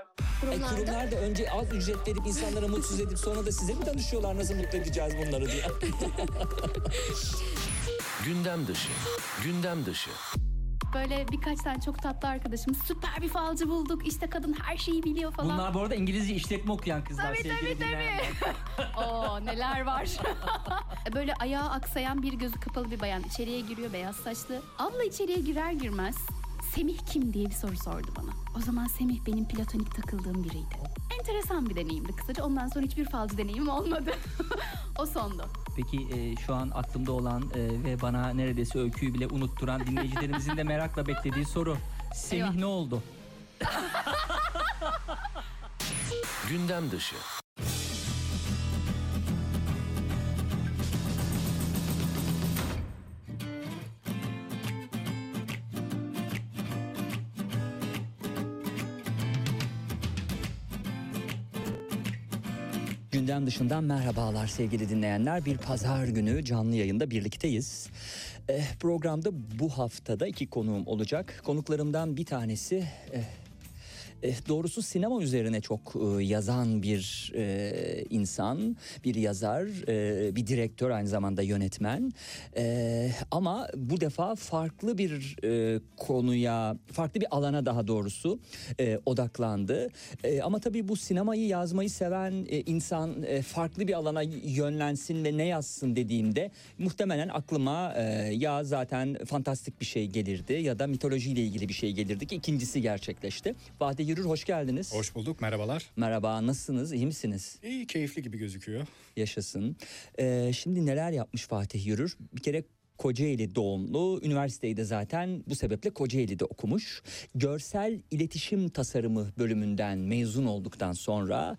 E, Kurumlarda kurumlar da önce az ücret verip insanlara mutsuz edip sonra da size mi danışıyorlar nasıl mutlu edeceğiz bunları diye? Gündem dışı. Gündem dışı. Böyle birkaç tane çok tatlı arkadaşım süper bir falcı bulduk. İşte kadın her şeyi biliyor falan. Bunlar bu arada İngilizce işletme okuyan kızlar Tabii, sevgili tabii, tabii. dinleyenler. Oo neler var. Böyle ayağı aksayan bir gözü kapalı bir bayan içeriye giriyor beyaz saçlı. Abla içeriye girer girmez Semih kim diye bir soru sordu bana. O zaman Semih benim platonik takıldığım biriydi. Enteresan bir deneyimdi kısaca. Ondan sonra hiçbir falcı deneyimim olmadı. o sondu. Peki e, şu an aklımda olan e, ve bana neredeyse öyküyü bile unutturan dinleyicilerimizin de merakla beklediği soru. Semih Eyvah. ne oldu? Gündem dışı. Gündem dışından merhabalar sevgili dinleyenler. Bir pazar günü canlı yayında birlikteyiz. Eh, programda bu haftada iki konuğum olacak. Konuklarımdan bir tanesi... eh, doğrusu sinema üzerine çok eh, yazan bir eh, insan, bir yazar, eh, bir direktör aynı zamanda yönetmen. Eh, ama bu defa farklı bir eh, konuya, farklı bir alana daha doğrusu eh, odaklandı. Eh, ama tabii bu sinemayı yazmayı seven eh, insan eh, farklı bir alana yönlensin ve ne yazsın dediğimde muhtemelen aklıma eh, ya zaten fantastik bir şey gelirdi ya da mitolojiyle ilgili bir şey gelirdi ki ikincisi gerçekleşti. Vade Yürür hoş geldiniz. Hoş bulduk, merhabalar. Merhaba nasılsınız iyi misiniz? İyi, keyifli gibi gözüküyor. Yaşasın. Ee, şimdi neler yapmış Fatih Yürür? Bir kere Kocaeli doğumlu. Üniversiteyi de zaten bu sebeple Kocaeli'de okumuş. Görsel iletişim tasarımı bölümünden mezun olduktan sonra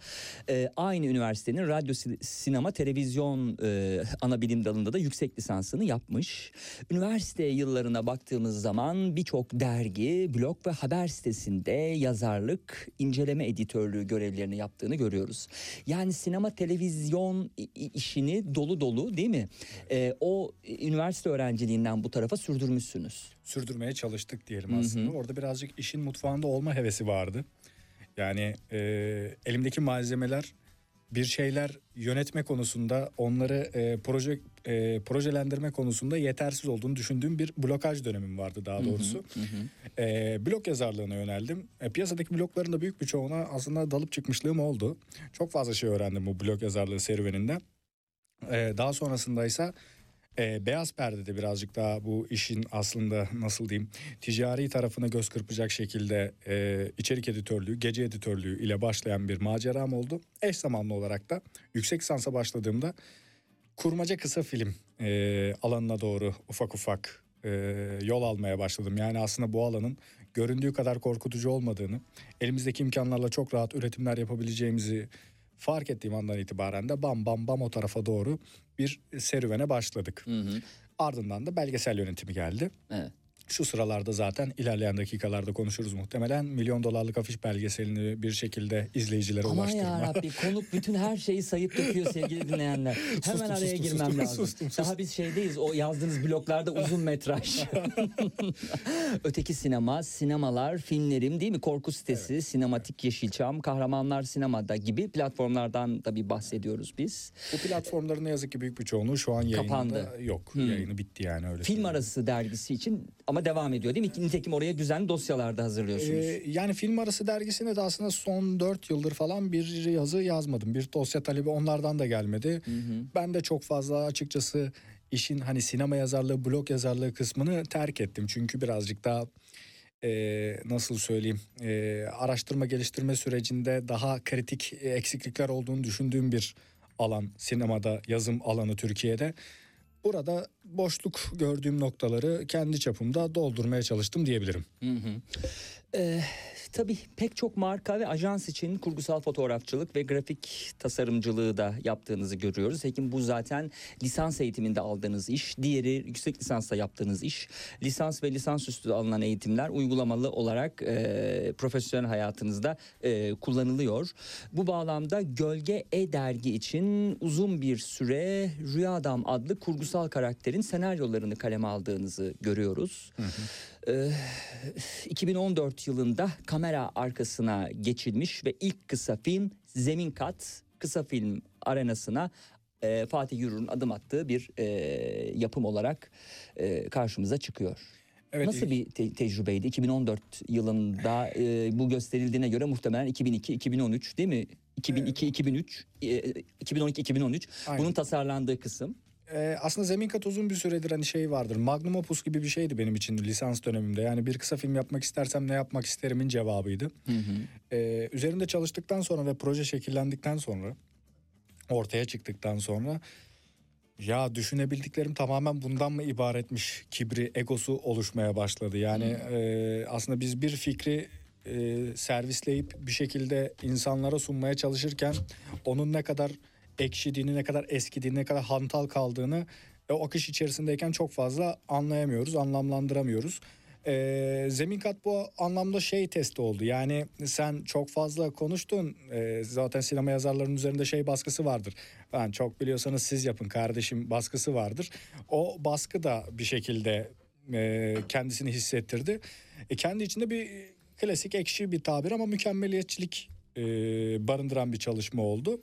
e, aynı üniversitenin radyo, si- sinema, televizyon e, ana bilim dalında da yüksek lisansını yapmış. Üniversite yıllarına baktığımız zaman birçok dergi, blog ve haber sitesinde yazarlık, inceleme editörlüğü görevlerini yaptığını görüyoruz. Yani sinema, televizyon işini dolu dolu değil mi? E, o üniversite öğrenciliğinden bu tarafa sürdürmüşsünüz. Sürdürmeye çalıştık diyelim Hı hı. aslında. Orada birazcık işin mutfağında olma hevesi vardı. Yani e, elimdeki malzemeler bir şeyler yönetme konusunda onları e, proje e, projelendirme konusunda yetersiz olduğunu düşündüğüm bir blokaj dönemim vardı daha doğrusu. E, blog yazarlığına yöneldim. E, piyasadaki blogların da büyük bir çoğuna aslında dalıp çıkmışlığım oldu. Çok fazla şey öğrendim bu blog yazarlığı serüveninde. E, daha sonrasında ise e, Beyaz Perde'de birazcık daha bu işin aslında nasıl diyeyim ticari tarafına göz kırpacak şekilde e, içerik editörlüğü, gece editörlüğü ile başlayan bir maceram oldu. Eş zamanlı olarak da yüksek lisansa başladığımda kurmaca kısa film e, alanına doğru ufak ufak e, yol almaya başladım. Yani aslında bu alanın göründüğü kadar korkutucu olmadığını, elimizdeki imkanlarla çok rahat üretimler yapabileceğimizi fark ettiğim andan itibaren de bam bam bam o tarafa doğru bir serüvene başladık. Hı hı. Ardından da belgesel yönetimi geldi. Evet. Şu sıralarda zaten ilerleyen dakikalarda konuşuruz muhtemelen. Milyon dolarlık afiş belgeselini bir şekilde izleyicilere Aman ulaştırma. ya Rabbi konuk bütün her şeyi sayıp döküyor sevgili dinleyenler. Hemen Sustum, araya sustum, girmem sustum, lazım. sustum, sustum. Daha biz şeydeyiz o yazdığınız bloklarda uzun metraj. Öteki sinema, sinemalar, filmlerim değil mi? Korku sitesi, sinematik Yeşilçam, Kahramanlar Sinemada gibi platformlardan da bir bahsediyoruz biz. Bu platformların ne yazık ki büyük bir çoğunluğu şu an yayında Kapandı. yok. Hmm. Yayını bitti yani öyle. Film söyleyeyim. arası dergisi için ama devam ediyor değil mi? Nitekim oraya düzenli dosyalarda hazırlıyorsunuz. Ee, yani film arası dergisine de aslında son 4 yıldır falan bir yazı yazmadım. Bir dosya talebi onlardan da gelmedi. Ben de çok fazla açıkçası işin hani sinema yazarlığı, blog yazarlığı kısmını terk ettim. Çünkü birazcık daha e, nasıl söyleyeyim e, araştırma geliştirme sürecinde daha kritik eksiklikler olduğunu düşündüğüm bir alan sinemada yazım alanı Türkiye'de. Burada boşluk gördüğüm noktaları kendi çapımda doldurmaya çalıştım diyebilirim. Hı hı. Tabii pek çok marka ve ajans için kurgusal fotoğrafçılık ve grafik tasarımcılığı da yaptığınızı görüyoruz. Hekim bu zaten lisans eğitiminde aldığınız iş. Diğeri yüksek lisansta yaptığınız iş. Lisans ve lisans üstü alınan eğitimler uygulamalı olarak e, profesyonel hayatınızda e, kullanılıyor. Bu bağlamda Gölge E dergi için uzun bir süre Rüya Adam adlı kurgusal karakterin senaryolarını kaleme aldığınızı görüyoruz. Ee, 2014 yılında kamera arkasına geçilmiş ve ilk kısa film Zemin Kat kısa film arenasına e, Fatih Yürür'ün adım attığı bir e, yapım olarak e, karşımıza çıkıyor. Evet, Nasıl ilk- bir te- tecrübeydi? 2014 yılında e, bu gösterildiğine göre muhtemelen 2002-2013 değil mi? 2002-2003, e, 2012-2013 Aynen. bunun tasarlandığı kısım. Ee, aslında Zemin Kat uzun bir süredir hani şey vardır. Magnum Opus gibi bir şeydi benim için lisans dönemimde. Yani bir kısa film yapmak istersem ne yapmak isterimin cevabıydı. Ee, üzerinde çalıştıktan sonra ve proje şekillendikten sonra ortaya çıktıktan sonra ya düşünebildiklerim tamamen bundan mı ibaretmiş kibri, egosu oluşmaya başladı. Yani e, aslında biz bir fikri e, servisleyip bir şekilde insanlara sunmaya çalışırken onun ne kadar ekşidiğini, ne kadar eskidiğini, ne kadar hantal kaldığını e, o akış içerisindeyken çok fazla anlayamıyoruz, anlamlandıramıyoruz. E, Zemin kat bu anlamda şey testi oldu. Yani sen çok fazla konuştun. E, zaten sinema yazarlarının üzerinde şey baskısı vardır. Ben çok biliyorsanız siz yapın kardeşim baskısı vardır. O baskı da bir şekilde e, kendisini hissettirdi. E, kendi içinde bir klasik ekşi bir tabir ama mükemmeliyetçilik e, barındıran bir çalışma oldu.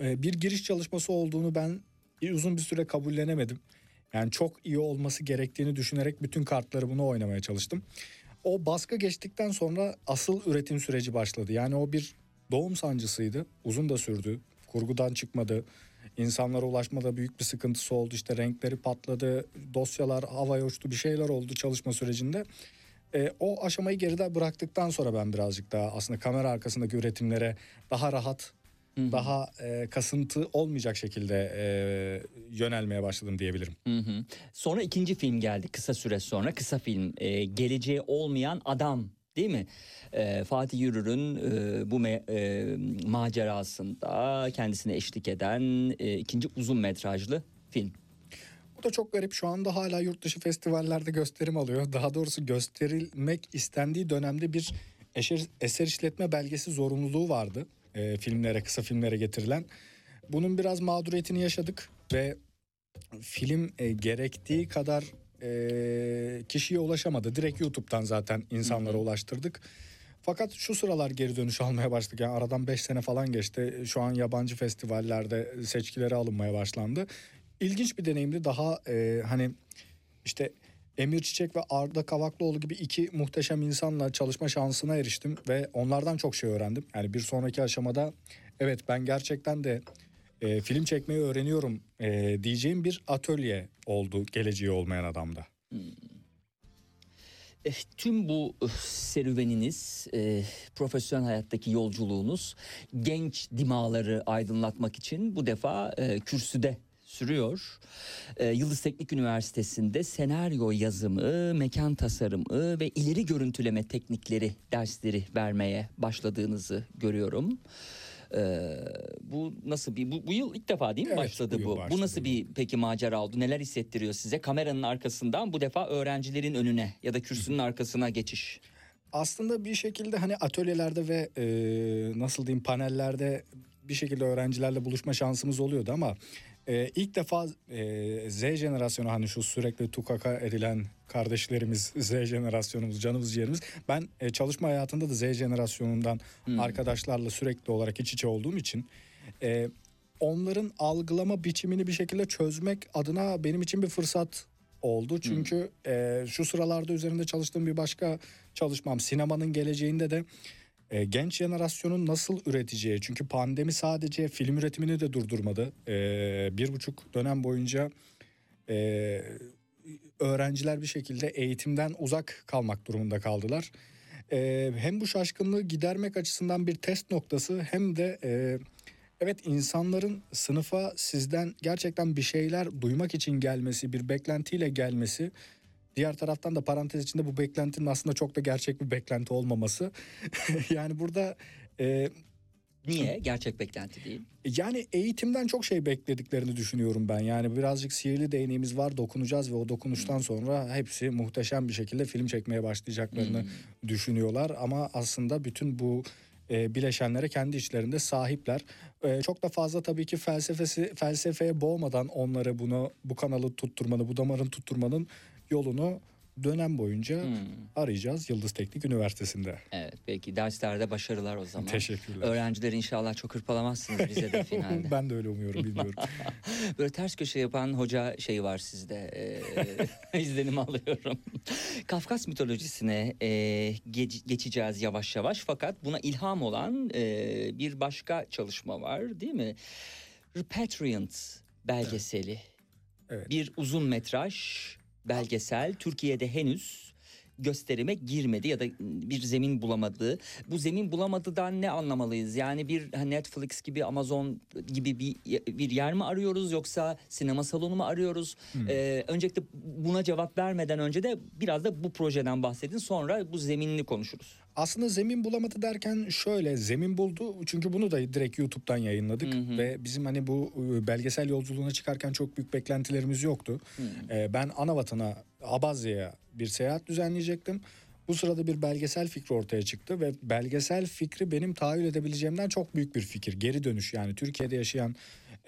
E, bir giriş çalışması olduğunu ben uzun bir süre kabullenemedim. Yani çok iyi olması gerektiğini düşünerek bütün kartları bunu oynamaya çalıştım. O baskı geçtikten sonra asıl üretim süreci başladı. Yani o bir doğum sancısıydı. Uzun da sürdü. Kurgudan çıkmadı. İnsanlara ulaşmada büyük bir sıkıntısı oldu. İşte renkleri patladı. Dosyalar havaya uçtu. Bir şeyler oldu çalışma sürecinde. E, o aşamayı geride bıraktıktan sonra ben birazcık daha aslında kamera arkasındaki üretimlere daha rahat, daha e, kasıntı olmayacak şekilde e, yönelmeye başladım diyebilirim. Hı hı. Sonra ikinci film geldi kısa süre sonra. Kısa film e, Geleceği Olmayan Adam değil mi? E, Fatih Yürür'ün e, bu me- e, macerasında kendisine eşlik eden e, ikinci uzun metrajlı film. Bu da çok garip. Şu anda hala yurt dışı festivallerde gösterim alıyor. Daha doğrusu gösterilmek istendiği dönemde bir eser, eser işletme belgesi zorunluluğu vardı. E, filmlere, kısa filmlere getirilen. Bunun biraz mağduriyetini yaşadık ve film e, gerektiği kadar e, kişiye ulaşamadı. Direkt YouTube'dan zaten insanlara ulaştırdık. Fakat şu sıralar geri dönüş almaya başladık. Yani aradan 5 sene falan geçti. Şu an yabancı festivallerde seçkilere alınmaya başlandı. İlginç bir deneyimdi. Daha e, hani işte Emir Çiçek ve Arda Kavaklıoğlu gibi iki muhteşem insanla çalışma şansına eriştim ve onlardan çok şey öğrendim. Yani bir sonraki aşamada evet ben gerçekten de e, film çekmeyi öğreniyorum e, diyeceğim bir atölye oldu geleceği olmayan adamda. Eh, Tüm bu eh, serüveniniz, eh, profesyonel hayattaki yolculuğunuz genç dimaları aydınlatmak için bu defa eh, kürsüde sürüyor. Eh, Yıldız Teknik Üniversitesi'nde senaryo yazımı, mekan tasarımı ve ileri görüntüleme teknikleri dersleri vermeye başladığınızı görüyorum. Eh, bu nasıl bir bu, bu yıl ilk defa değil mi Evet, başladı bu bu? Bu başladı nasıl bu. bir peki macera oldu? Neler hissettiriyor size? Kameranın arkasından bu defa öğrencilerin önüne ya da kürsünün arkasına geçiş. Aslında bir şekilde hani atölyelerde ve e, nasıl diyeyim panellerde bir şekilde öğrencilerle buluşma şansımız oluyordu ama e, ilk defa e, Z jenerasyonu hani şu sürekli tukaka edilen kardeşlerimiz Z jenerasyonumuz canımız ciğerimiz. Ben e, çalışma hayatında da Z jenerasyonundan arkadaşlarla sürekli olarak iç içe olduğum için e, onların algılama biçimini bir şekilde çözmek adına benim için bir fırsat oldu. Çünkü e, şu sıralarda üzerinde çalıştığım bir başka çalışmam sinemanın geleceğinde de e, genç jenerasyonun nasıl üreteceği. Çünkü pandemi sadece film üretimini de durdurmadı. E, bir buçuk dönem boyunca e, öğrenciler bir şekilde eğitimden uzak kalmak durumunda kaldılar. E, hem bu şaşkınlığı gidermek açısından bir test noktası hem de e, evet insanların sınıfa sizden gerçekten bir şeyler duymak için gelmesi, bir beklentiyle gelmesi Diğer taraftan da parantez içinde bu beklentinin aslında çok da gerçek bir beklenti olmaması. yani burada e, Niye? Gerçek beklenti değil. yani eğitimden çok şey beklediklerini düşünüyorum ben. Yani birazcık sihirli değneğimiz var dokunacağız ve o dokunuştan sonra hepsi muhteşem bir şekilde film çekmeye başlayacaklarını düşünüyorlar. Ama aslında bütün bu e, bileşenlere kendi içlerinde sahipler. E, çok da fazla tabii ki felsefesi felsefeye boğmadan onları bunu bu kanalı tutturmanı, bu damarın tutturmanın yolunu dönem boyunca arayacağız Yıldız Teknik Üniversitesi'nde. Evet belki derslerde başarılar o zaman. Teşekkürler. Öğrencileri inşallah çok hırpalamazsınız bize de finalde. ben de öyle umuyorum bilmiyorum. Böyle ters köşe yapan hoca şeyi var sizde. Ee, izlenim alıyorum. Kafkas mitolojisine e, ge- geçeceğiz yavaş yavaş. Fakat buna ilham olan e, bir başka çalışma var değil mi? Repatriant belgeseli. Evet. Bir uzun metraj belgesel. Türkiye'de henüz gösterime girmedi ya da bir zemin bulamadı. Bu zemin bulamadıdan ne anlamalıyız? Yani bir Netflix gibi Amazon gibi bir bir yer mi arıyoruz yoksa sinema salonu mu arıyoruz? Ee, öncelikle buna cevap vermeden önce de biraz da bu projeden bahsedin. Sonra bu zeminini konuşuruz. Aslında zemin bulamadı derken şöyle zemin buldu çünkü bunu da direkt YouTube'dan yayınladık ve bizim hani bu e, belgesel yolculuğuna çıkarken çok büyük beklentilerimiz yoktu. E, ben ana vatana Abazya'ya bir seyahat düzenleyecektim. Bu sırada bir belgesel fikri ortaya çıktı ve belgesel fikri benim tahayyül edebileceğimden çok büyük bir fikir. Geri dönüş yani Türkiye'de yaşayan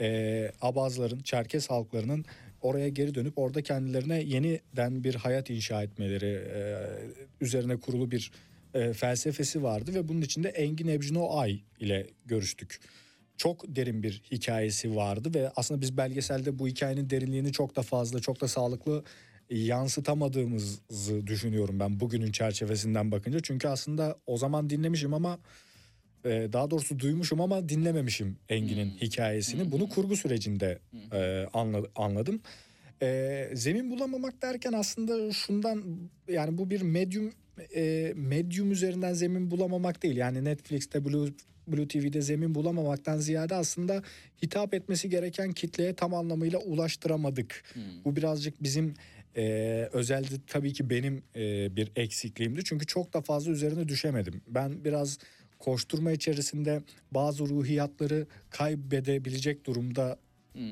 e, Abazların, Çerkes halklarının oraya geri dönüp orada kendilerine yeniden bir hayat inşa etmeleri e, üzerine kurulu bir e, felsefesi vardı ve bunun içinde Engin Ebjino Ay ile görüştük. Çok derin bir hikayesi vardı ve aslında biz belgeselde bu hikayenin derinliğini çok da fazla, çok da sağlıklı yansıtamadığımızı düşünüyorum ben bugünün çerçevesinden bakınca. Çünkü aslında o zaman dinlemişim ama e, daha doğrusu duymuşum ama dinlememişim Engin'in hikayesini. Bunu kurgu sürecinde e, anla- anladım. E, zemin bulamamak derken aslında şundan yani bu bir medyum e, medyum üzerinden zemin bulamamak değil. Yani Netflix'te Blue Blue TV'de zemin bulamamaktan ziyade aslında hitap etmesi gereken kitleye tam anlamıyla ulaştıramadık. Bu birazcık bizim e, özelde tabii ki benim e, bir eksikliğimdi. Çünkü çok da fazla üzerine düşemedim. Ben biraz koşturma içerisinde bazı ruhiyatları kaybedebilecek durumda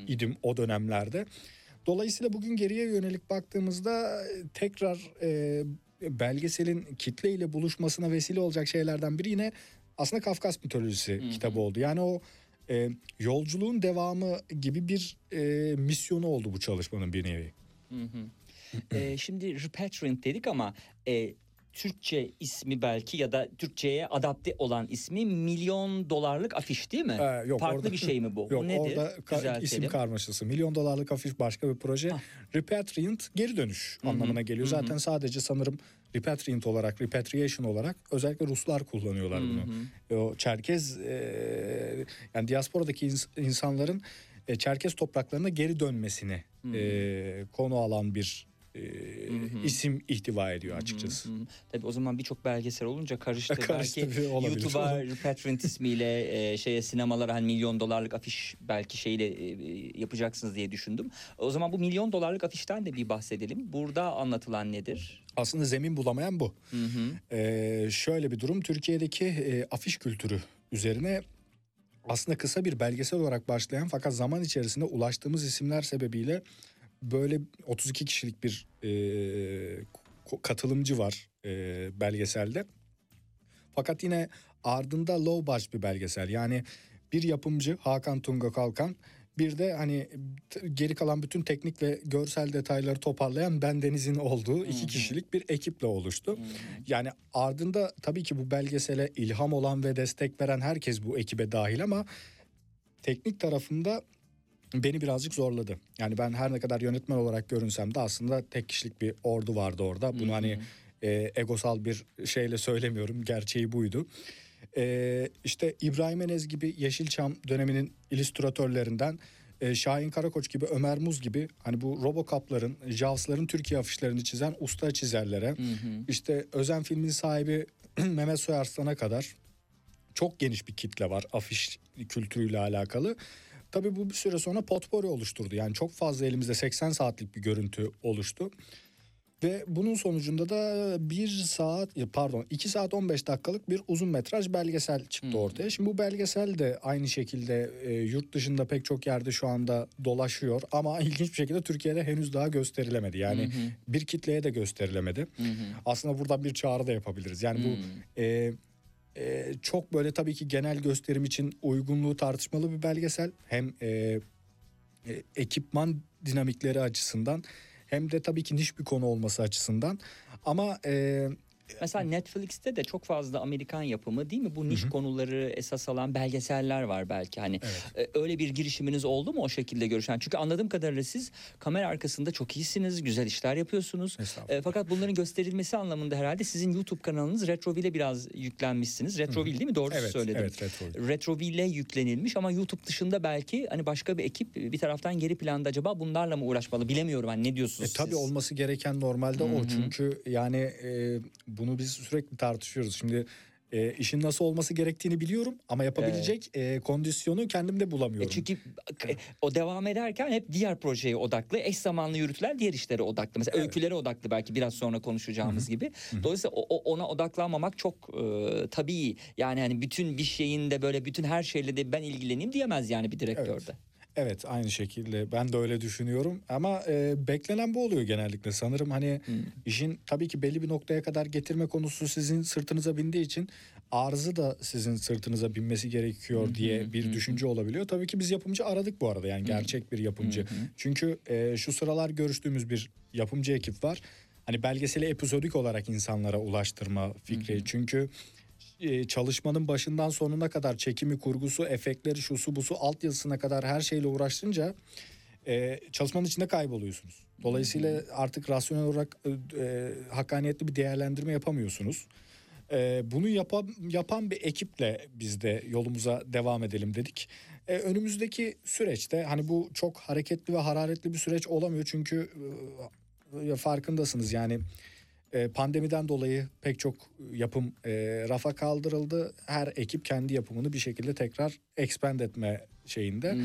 idim o dönemlerde. Dolayısıyla bugün geriye yönelik baktığımızda tekrar e, belgeselin kitleyle buluşmasına vesile olacak şeylerden biri yine aslında Kafkas mitolojisi kitabı oldu. Yani o e, yolculuğun devamı gibi bir e, misyonu oldu bu çalışmanın bir nevi. Ee, şimdi repatriant dedik ama e, Türkçe ismi belki ya da Türkçe'ye adapte olan ismi milyon dolarlık afiş değil mi? Ee, yok, Farklı orada- bir şey mi bu? Yok nedir? orada ka- isim karmaşası. Milyon dolarlık afiş başka bir proje. Repatriant geri dönüş anlamına geliyor. Zaten sadece sanırım repatriant olarak, repatriation olarak özellikle Ruslar kullanıyorlar bunu. E, O Çerkez e, yani diasporadaki ins- insanların e, Çerkez topraklarına geri dönmesini e, konu alan bir e, isim ihtiva ediyor açıkçası. Hı, Tabii o zaman birçok belgesel olunca karıştı. Karıştı, belki. YouTube'a Repatriant ismiyle e, şeye sinemalara hani milyon dolarlık afiş belki şeyle e, yapacaksınız diye düşündüm. O zaman bu milyon dolarlık afişten de bir bahsedelim. Burada anlatılan nedir? Aslında zemin bulamayan bu. Ee, şöyle bir durum Türkiye'deki e, afiş kültürü üzerine aslında kısa bir belgesel olarak başlayan fakat zaman içerisinde ulaştığımız isimler sebebiyle böyle 32 kişilik bir e, katılımcı var e, belgeselde. Fakat yine ardında low budget bir belgesel. Yani bir yapımcı Hakan Tunga Kalkan bir de hani geri kalan bütün teknik ve görsel detayları toparlayan Ben Deniz'in olduğu iki kişilik bir ekiple oluştu. Yani ardında tabii ki bu belgesele ilham olan ve destek veren herkes bu ekibe dahil ama teknik tarafında beni birazcık zorladı. Yani ben her ne kadar yönetmen olarak görünsem de aslında tek kişilik bir ordu vardı orada. Bunu hani e, egosal bir şeyle söylemiyorum. Gerçeği buydu. E, işte İbrahim Enez gibi Yeşilçam döneminin illüstratörlerinden e, Şahin Karakoç gibi Ömer Muz gibi hani bu Robocop'ların, Jaws'ların Türkiye afişlerini çizen usta çizerlere işte Özen filmin sahibi Mehmet Soyarslan'a kadar çok geniş bir kitle var afiş kültürüyle alakalı. Tabii bu bir süre sonra potpourri oluşturdu. Yani çok fazla elimizde 80 saatlik bir görüntü oluştu. Ve bunun sonucunda da bir saat pardon 2 saat 15 dakikalık bir uzun metraj belgesel çıktı ortaya. Şimdi bu belgesel de aynı şekilde e, yurt dışında pek çok yerde şu anda dolaşıyor ama ilginç bir şekilde Türkiye'de henüz daha gösterilemedi. Yani bir kitleye de gösterilemedi. Aslında buradan bir çağrı da yapabiliriz. Yani bu e, e, çok böyle tabii ki genel gösterim için uygunluğu tartışmalı bir belgesel. Hem e, e, ekipman dinamikleri açısından hem de tabii ki niş bir konu olması açısından. Ama e, Mesela Netflix'te de çok fazla Amerikan yapımı değil mi? Bu niş konuları esas alan belgeseller var belki. Hani e, öyle bir girişiminiz oldu mu o şekilde görüşen? Çünkü anladığım kadarıyla siz kamera arkasında çok iyisiniz, güzel işler yapıyorsunuz. E, fakat bunların gösterilmesi anlamında herhalde sizin YouTube kanalınız Retroville'e biraz yüklenmişsiniz. Retroville değil mi? Doğru Evet, söyledim. evet, Retroville. Retroville yüklenilmiş ama YouTube dışında belki hani başka bir ekip bir taraftan geri planda acaba bunlarla mı uğraşmalı bilemiyorum. Hani ne diyorsunuz E, tabii siz? olması gereken normalde o. Çünkü yani e, bunu biz sürekli tartışıyoruz. Şimdi e, işin nasıl olması gerektiğini biliyorum ama yapabilecek e, kondisyonu kendimde bulamıyorum. E çünkü e, o devam ederken hep diğer projeye odaklı, eş zamanlı yürütülen diğer işlere odaklı. Mesela öykülere odaklı belki biraz sonra konuşacağımız gibi. Dolayısıyla o- ona odaklanmamak çok e, tabii. Yani hani bütün bir şeyin de böyle bütün her şeyle de ben ilgileneyim diyemez yani bir direktörde. Evet aynı şekilde. Ben de öyle düşünüyorum. Ama e, beklenen bu oluyor genellikle. Sanırım hani işin tabii ki belli bir noktaya kadar getirme konusu sizin sırtınıza bindiği için arzı da sizin sırtınıza binmesi gerekiyor diye bir düşünce olabiliyor. Tabii ki biz yapımcı aradık bu arada. Yani gerçek bir yapımcı. Çünkü e, şu sıralar görüştüğümüz bir yapımcı ekip var. Hani belgeseli epizodik olarak insanlara ulaştırma fikri. Çünkü e, çalışmanın başından sonuna kadar çekimi, kurgusu, efektleri, şusu busu, altyazısına kadar her şeyle uğraştınca e, çalışmanın içinde kayboluyorsunuz. Dolayısıyla artık rasyonel olarak e, e, hakkaniyetli bir değerlendirme yapamıyorsunuz. E, bunu yapan, yapan bir ekiple biz de yolumuza devam edelim dedik. E, önümüzdeki süreçte hani bu çok hareketli ve hararetli bir süreç olamıyor çünkü e, farkındasınız yani pandemiden dolayı pek çok yapım e, rafa kaldırıldı. Her ekip kendi yapımını bir şekilde tekrar expand etme şeyinde.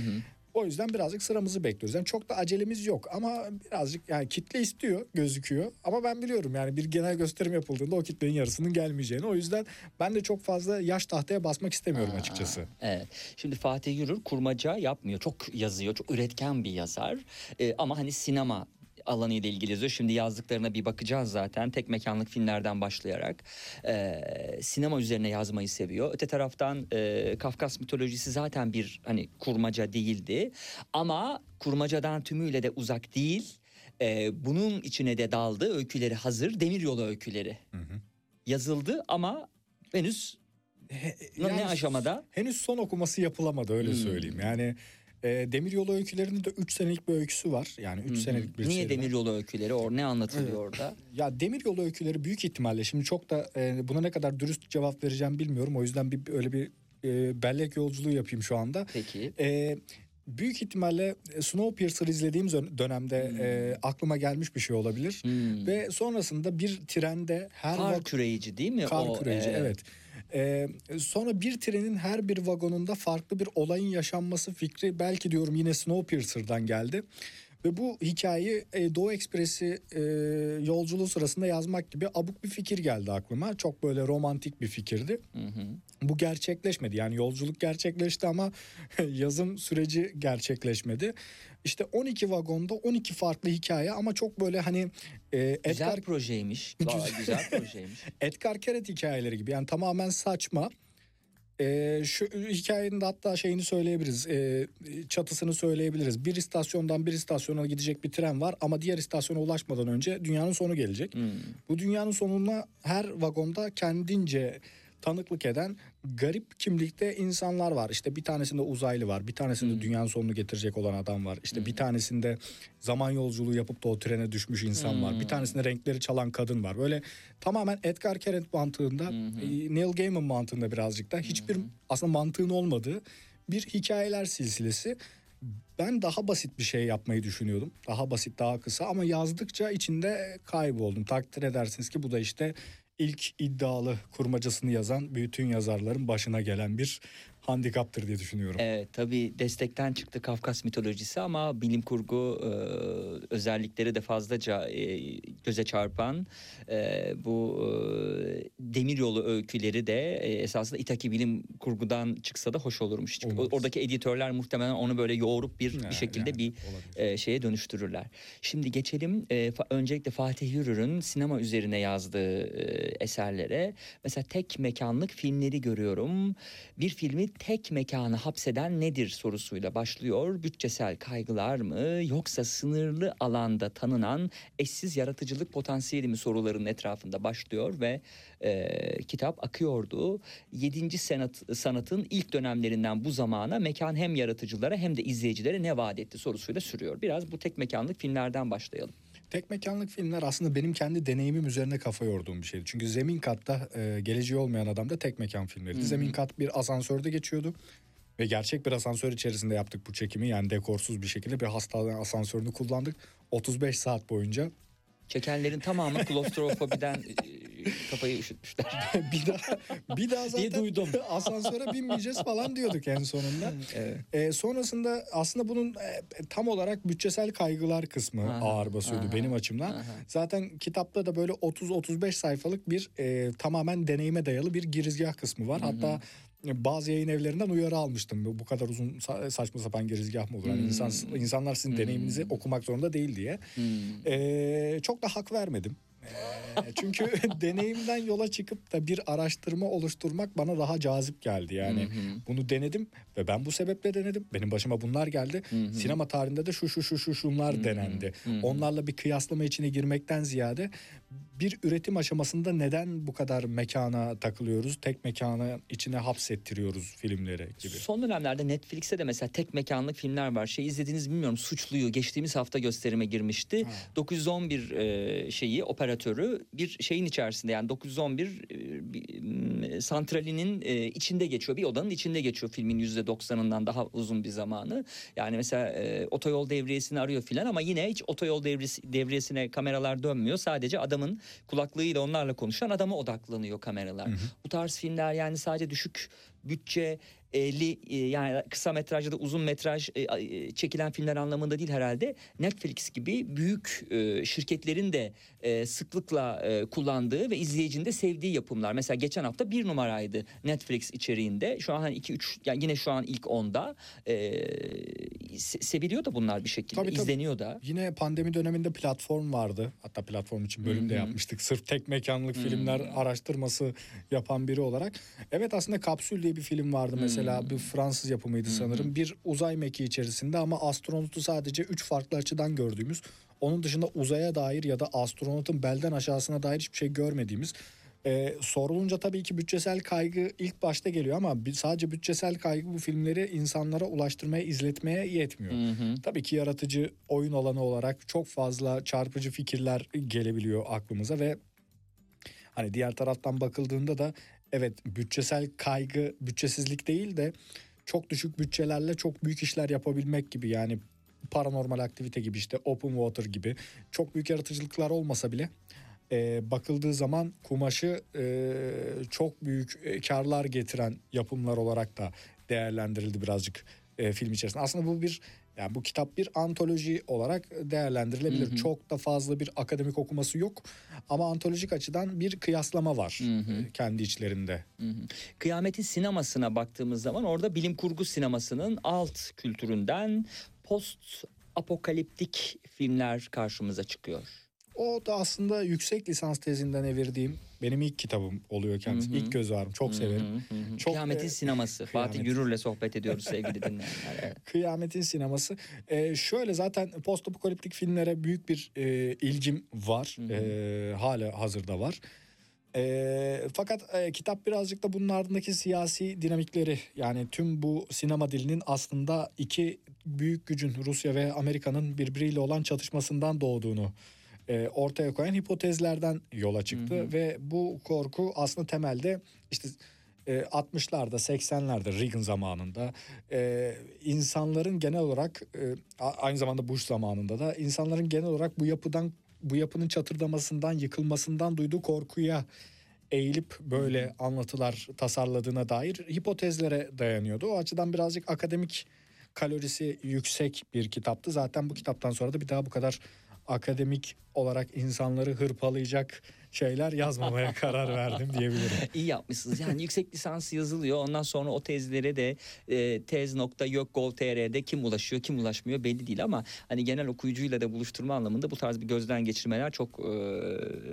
O yüzden birazcık sıramızı bekliyoruz. Yani çok da acelemiz yok ama birazcık yani kitle istiyor gözüküyor. Ama ben biliyorum yani bir genel gösterim yapıldığında o kitlenin yarısının gelmeyeceğini. O yüzden ben de çok fazla yaş tahtaya basmak istemiyorum açıkçası. Evet. Şimdi Fatih Yürür kurmaca yapmıyor. Çok yazıyor. Çok üretken bir yazar. Ee, ama hani sinema alanıyla ilgili yazıyor. Şimdi yazdıklarına bir bakacağız zaten. Tek mekanlık filmlerden başlayarak. Ee, sinema üzerine yazmayı seviyor. Öte taraftan e, Kafkas mitolojisi zaten bir hani kurmaca değildi. Ama kurmacadan tümüyle de uzak değil. Ee, bunun içine de daldı. Öyküleri hazır. Demiryolu öyküleri. Yazıldı ama henüz ne, ne Yani aşamada? Henüz son okuması yapılamadı öyle Hmm. söyleyeyim. Yani e, Demiryolu öykülerinin de 3 senelik bir öyküsü var. Yani 3 senelik bir Niye demiryolu öyküleri? Or ne anlatılıyor orada? Ya Demiryolu öyküleri büyük ihtimalle şimdi çok da e, buna ne kadar dürüst cevap vereceğim bilmiyorum. O yüzden bir öyle bir e, bellek yolculuğu yapayım şu anda. Peki. E, büyük ihtimalle e, Snowpiercer izlediğim dönemde e, aklıma gelmiş bir şey olabilir. Hmm. Ve sonrasında bir trende her Kar vak- küreyici değil mi? Kar o, küreyici e, evet. Ee, sonra bir trenin her bir vagonunda farklı bir olayın yaşanması fikri belki diyorum yine Snowpiercer'dan geldi. Ve bu hikayeyi e, Doğu Ekspresi e, yolculuğu sırasında yazmak gibi abuk bir fikir geldi aklıma. Çok böyle romantik bir fikirdi. Bu gerçekleşmedi. Yani yolculuk gerçekleşti ama yazım süreci gerçekleşmedi. İşte 12 vagonda 12 farklı hikaye ama çok böyle hani e, Güzel Edgar projeymiş. Vay, güzel projeymiş. Edgar Keret hikayeleri gibi yani tamamen saçma. Ee, şu hikayenin de hatta şeyini söyleyebiliriz. ee, çatısını söyleyebiliriz. Bir istasyondan bir istasyona gidecek bir tren var ama diğer istasyona ulaşmadan önce dünyanın sonu gelecek. Hmm. Bu dünyanın sonuna her vagonda kendince tanıklık eden garip kimlikte insanlar var. İşte bir tanesinde uzaylı var. Bir tanesinde dünyanın sonunu getirecek olan adam var. İşte bir tanesinde zaman yolculuğu yapıp da o trene düşmüş insan var. Bir tanesinde renkleri çalan kadın var. Böyle tamamen Edgar Keret mantığında, e, Neil Gaiman mantığında birazcık da hiçbir aslında mantığın olmadığı bir hikayeler silsilesi. Ben daha basit bir şey yapmayı düşünüyordum. Daha basit, daha kısa ama yazdıkça içinde kayboldum. Takdir edersiniz ki bu da işte ilk iddialı kurmacasını yazan bütün yazarların başına gelen bir handikaptır diye düşünüyorum. Evet tabii destekten çıktı Kafkas mitolojisi ama bilim kurgu e, özellikleri de fazlaca e, göze çarpan e, bu e, demiryolu öyküleri de e, esasında İtaki bilim kurgudan çıksa da hoş olurmuş. Çünkü Olmaz. oradaki editörler muhtemelen onu böyle yoğurup bir, bir Yani, şekilde yani, bir olabilir. e, şeye dönüştürürler. Şimdi geçelim e, fa- öncelikle Fatih Yürür'ün sinema üzerine yazdığı e, eserlere. Mesela tek mekanlık filmleri görüyorum. Bir filmi tek mekana hapseden nedir sorusuyla başlıyor. Bütçesel kaygılar mı yoksa sınırlı alanda tanınan eşsiz yaratıcılık potansiyeli mi soruların etrafında başlıyor ve e, kitap akıyordu. Yedinci sanat, sanatın ilk dönemlerinden bu zamana mekan hem yaratıcılara hem de izleyicilere ne vaat etti sorusuyla sürüyor. Biraz bu tek mekanlık filmlerden başlayalım. Tek mekanlık filmler aslında benim kendi deneyimim üzerine kafa yorduğum bir şeydi. Çünkü Zemin Kat'ta e, geleceği olmayan adam da tek mekan filmleriydi. Zemin Kat bir asansörde geçiyordu. Ve gerçek bir asansör içerisinde yaptık bu çekimi. Yani dekorsuz bir şekilde bir hastane asansörünü kullandık. 35 saat boyunca. Çekenlerin tamamı klostrofobiden e, kafayı üşütmüşler. bir daha bir daha Diye zaten duydum. asansöre binmeyeceğiz falan diyorduk en sonunda. Evet. E, sonrasında aslında bunun e, tam olarak bütçesel kaygılar kısmı Aha, ağır basıyordu aha, benim açımdan. aha. Zaten kitapta da böyle 30-35 sayfalık bir e, tamamen deneyime dayalı bir girizgah kısmı var. Hatta e, bazı yayın evlerinden uyarı almıştım. Bu- kadar uzun sa- saçma sapan girizgah mı olur? Hani insan, insanlar sizin deneyiminizi okumak zorunda değil diye. E, çok da hak vermedim. E, çünkü deneyimden yola çıkıp da bir araştırma oluşturmak bana daha cazip geldi. Yani bunu denedim ve ben bu sebeple denedim. Benim başıma bunlar geldi. Sinema tarihinde de şu şu şu şu şunlar denendi. Onlarla bir kıyaslama içine girmekten ziyade bir üretim aşamasında neden bu kadar mekana takılıyoruz? Tek mekana içine hapsettiriyoruz filmleri gibi. Son dönemlerde Netflix'te de mesela tek mekanlık filmler var. Şey izlediniz mi bilmiyorum. Suçluyu geçtiğimiz hafta gösterime girmişti. 911 e, şeyi operatörü bir şeyin içerisinde yani 911 e, santralinin e, içinde geçiyor. Bir odanın içinde geçiyor filmin %90'ından daha uzun bir zamanı. Yani mesela e, otoyol devriyesini arıyor filan ama yine hiç otoyol devresi, devriyesine kameralar dönmüyor. Sadece adamın kulaklığıyla onlarla konuşan adama odaklanıyor kameralar. Bu tarz filmler yani sadece düşük bütçe li e, yani kısa metrajda da uzun metraj e, e, çekilen filmler anlamında değil herhalde. Netflix gibi büyük e, şirketlerin de e, sıklıkla e, kullandığı ve izleyicinin de sevdiği yapımlar. Mesela geçen hafta bir numaraydı Netflix içeriğinde. Şu an hani 2 3 yani yine şu an ilk onda se- seviliyor da bunlar bir şekilde. Tabii, tabii. izleniyor da. Yine pandemi döneminde platform vardı. Hatta platform için bölüm de yapmıştık. Sırf tek mekanlık filmler araştırması yapan biri olarak. Evet aslında Kapsül diye bir film vardı mesela. Bir Fransız yapımıydı sanırım. Bir uzay mekiği içerisinde ama astronotu sadece üç farklı açıdan gördüğümüz. Onun dışında uzaya dair ya da astronotun belden aşağısına dair hiçbir şey görmediğimiz. Ee, sorulunca tabii ki bütçesel kaygı ilk başta geliyor ama sadece bütçesel kaygı bu filmleri insanlara ulaştırmaya, izletmeye yetmiyor. Tabii ki yaratıcı oyun alanı olarak çok fazla çarpıcı fikirler gelebiliyor aklımıza ve hani diğer taraftan bakıldığında da evet bütçesel kaygı bütçesizlik değil de çok düşük bütçelerle çok büyük işler yapabilmek gibi yani paranormal aktivite gibi işte open water gibi çok büyük yaratıcılıklar olmasa bile e, bakıldığı zaman kumaşı e, çok büyük e, karlar getiren yapımlar olarak da değerlendirildi birazcık e, film içerisinde. Aslında bu bir yani bu kitap bir antoloji olarak değerlendirilebilir. Çok da fazla bir akademik okuması yok ama antolojik açıdan bir kıyaslama var e, kendi içlerinde. Kıyametin sinemasına baktığımız zaman orada bilim kurgu sinemasının alt kültüründen post apokaliptik filmler karşımıza çıkıyor. O da aslında yüksek lisans tezinden evirdiğim benim ilk kitabım oluyor kendisi. İlk göz ağrım. Çok severim. Çok, Kıyametin e, sineması. Fatih Kıyamet. Gürür'le sohbet ediyoruz sevgili dinleyenler. Evet. Kıyametin sineması. Ee, şöyle zaten post apokaliptik filmlere büyük bir e, ilgim var. Ee, hala hazırda var. Ee, fakat e, kitap birazcık da bunun ardındaki siyasi dinamikleri yani tüm bu sinema dilinin aslında iki büyük gücün Rusya ve Amerika'nın birbiriyle olan çatışmasından doğduğunu e, ortaya koyan hipotezlerden yola çıktı ve bu korku aslında temelde işte e, 60'larda 80'lerde Reagan zamanında e, insanların genel olarak e, aynı zamanda Bush zamanında da insanların genel olarak bu yapıdan bu yapının çatırdamasından yıkılmasından duyduğu korkuya eğilip böyle anlatılar tasarladığına dair hipotezlere dayanıyordu. O açıdan birazcık akademik kalorisi yüksek bir kitaptı. Zaten bu kitaptan sonra da bir daha bu kadar akademik olarak insanları hırpalayacak şeyler yazmamaya karar verdim diyebilirim. İyi yapmışsınız. Yani yüksek lisans yazılıyor. Ondan sonra o tezlere de e, tez.yok.gov.tr'de kim ulaşıyor, kim ulaşmıyor belli değil ama hani genel okuyucuyla da buluşturma anlamında bu tarz bir gözden geçirmeler çok e,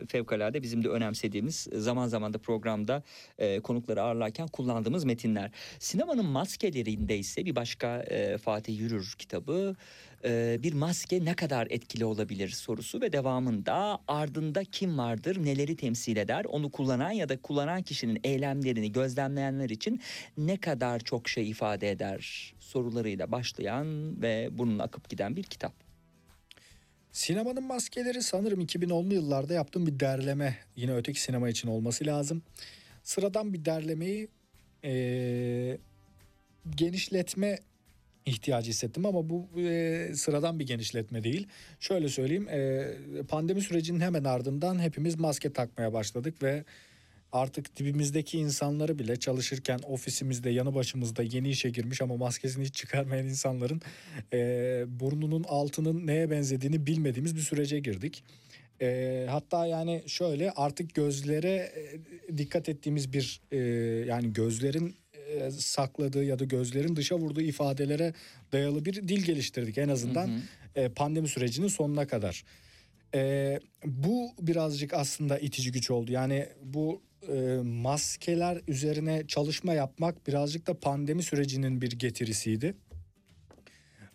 fevkalade bizim de önemsediğimiz zaman zaman da programda e, konukları ağırlarken kullandığımız metinler. Sinemanın maskelerinde ise bir başka e, Fatih Yürür kitabı e, bir maske ne kadar etkili olabilir sorusu ve devamında ardında kim vardır, neleri temsil eder, onu kullanan ya da kullanan kişinin eylemlerini gözlemleyenler için ne kadar çok şey ifade eder sorularıyla başlayan ve bunun akıp giden bir kitap. Sinemanın maskeleri sanırım 2010'lu yıllarda yaptığım bir derleme. Yine öteki sinema için olması lazım. Sıradan bir derlemeyi eee, genişletme ihtiyacı hissettim ama bu eee, sıradan bir genişletme değil. Şöyle söyleyeyim eee, pandemi sürecinin hemen ardından hepimiz maske takmaya başladık ve artık dibimizdeki insanları bile çalışırken ofisimizde yanı başımızda yeni işe girmiş ama maskesini hiç çıkarmayan insanların eee, burnunun altının neye benzediğini bilmediğimiz bir sürece girdik. Eee, hatta yani şöyle artık gözlere e, dikkat ettiğimiz bir e, yani gözlerin e, sakladığı ya da gözlerin dışa vurduğu ifadelere dayalı bir dil geliştirdik en azından e, pandemi sürecinin sonuna kadar. E, bu birazcık aslında itici güç oldu. Yani bu e, maskeler üzerine çalışma yapmak birazcık da pandemi sürecinin bir getirisiydi.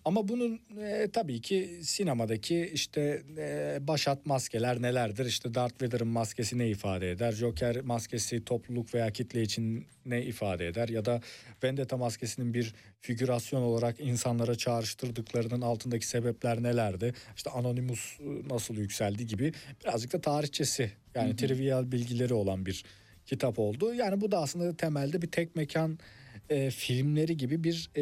Ama bunun e, tabii ki sinemadaki işte e, başat maskeler nelerdir? İşte Darth Vader'ın maskesi ne ifade eder? Joker maskesi topluluk veya kitle için ne ifade eder? Ya da Vendetta maskesinin bir figürasyon olarak insanlara çağrıştırdıklarının altındaki sebepler nelerdi? İşte Anonymous e, nasıl yükseldi gibi birazcık da tarihçesi yani trivial bilgileri olan bir kitap oldu. Yani bu da aslında temelde bir tek mekan e, filmleri gibi bir e,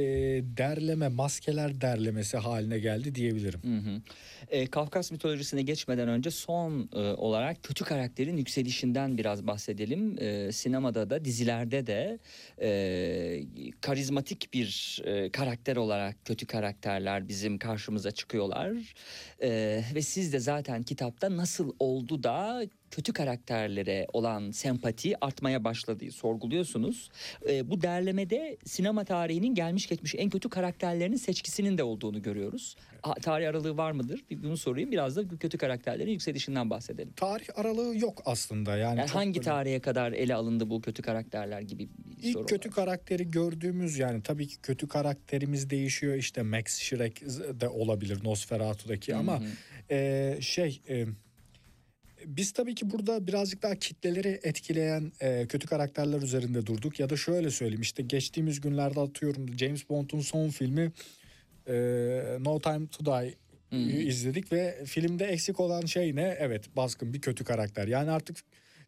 derleme, maskeler derlemesi haline geldi diyebilirim. Hı hı. E, Kafkas mitolojisine geçmeden önce son e, olarak kötü karakterin yükselişinden biraz bahsedelim. E, sinemada da dizilerde de e, karizmatik bir e, karakter olarak kötü karakterler bizim karşımıza çıkıyorlar. E, ve siz de zaten kitapta nasıl oldu da kötü karakterlere olan sempati artmaya başladığı sorguluyorsunuz. E, bu derlemede sinema tarihinin gelmiş geçmiş en kötü karakterlerinin seçkisinin de olduğunu görüyoruz. A, tarih aralığı var mıdır? Bir bunu sorayım. Biraz da kötü karakterlerin yükselişinden bahsedelim. Tarih aralığı yok aslında yani. Yani hangi böyle- tarihe kadar ele alındı bu kötü karakterler gibi bir soru İlk kötü var. karakteri gördüğümüz yani tabii ki kötü karakterimiz değişiyor işte Max Schreck de olabilir Nosferatu'daki ama e, şey e, biz tabii ki burada birazcık daha kitleleri etkileyen e, kötü karakterler üzerinde durduk ya da şöyle söyleyeyim işte geçtiğimiz günlerde atıyorum James Bond'un son filmi e, No Time to Die izledik ve filmde eksik olan şey ne? Evet baskın bir kötü karakter. Yani artık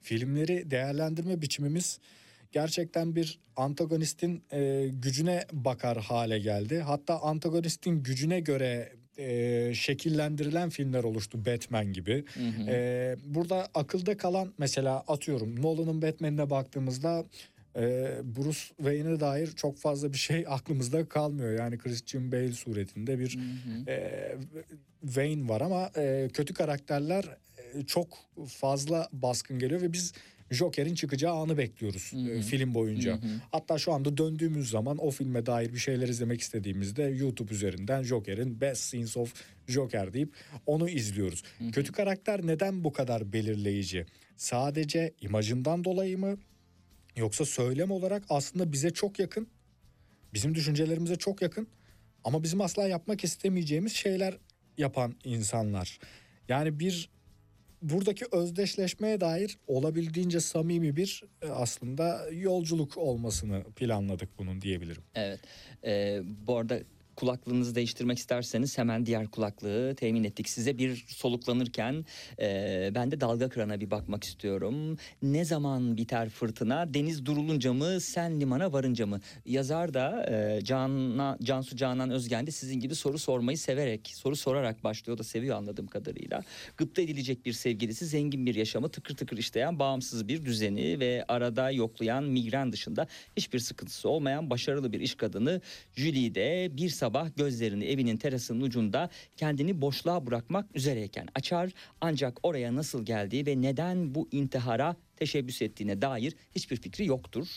filmleri değerlendirme biçimimiz gerçekten bir antagonistin e, gücüne bakar hale geldi. Hatta antagonistin gücüne göre e, şekillendirilen filmler oluştu Batman gibi. E, burada akılda kalan mesela atıyorum Nolan'ın Batman'ine baktığımızda e, Bruce Wayne'e dair çok fazla bir şey aklımızda kalmıyor. Yani Christian Bale suretinde bir e, Wayne var ama e, kötü karakterler e, çok fazla baskın geliyor ve biz Joker'in çıkacağı anı bekliyoruz e, film boyunca. Hatta şu anda döndüğümüz zaman o filme dair bir şeyler izlemek istediğimizde YouTube üzerinden Joker'in Best Scenes of Joker deyip onu izliyoruz. Kötü karakter neden bu kadar belirleyici? Sadece imajından dolayı mı? Yoksa söylem olarak aslında bize çok yakın. Bizim düşüncelerimize çok yakın. Ama bizim asla yapmak istemeyeceğimiz şeyler yapan insanlar. Yani bir buradaki özdeşleşmeye dair olabildiğince samimi bir e, aslında yolculuk olmasını planladık bunun diyebilirim. Evet. Ee, bu arada kulaklığınızı değiştirmek isterseniz hemen diğer kulaklığı temin ettik size. Bir soluklanırken e, ben de dalga kırana bir bakmak istiyorum. Ne zaman biter fırtına? Deniz durulunca mı? Sen limana varınca mı? Yazar da e, Canna, Cansu Canan Özgen de sizin gibi soru sormayı severek, soru sorarak başlıyor da seviyor anladığım kadarıyla. Gıpta edilecek bir sevgilisi, zengin bir yaşamı, tıkır tıkır işleyen bağımsız bir düzeni ve arada yoklayan migren dışında hiçbir sıkıntısı olmayan başarılı bir iş kadını Julie de bir sabah sabah gözlerini evinin terasının ucunda kendini boşluğa bırakmak üzereyken açar ancak oraya nasıl geldiği ve neden bu intihara teşebbüs ettiğine dair hiçbir fikri yoktur.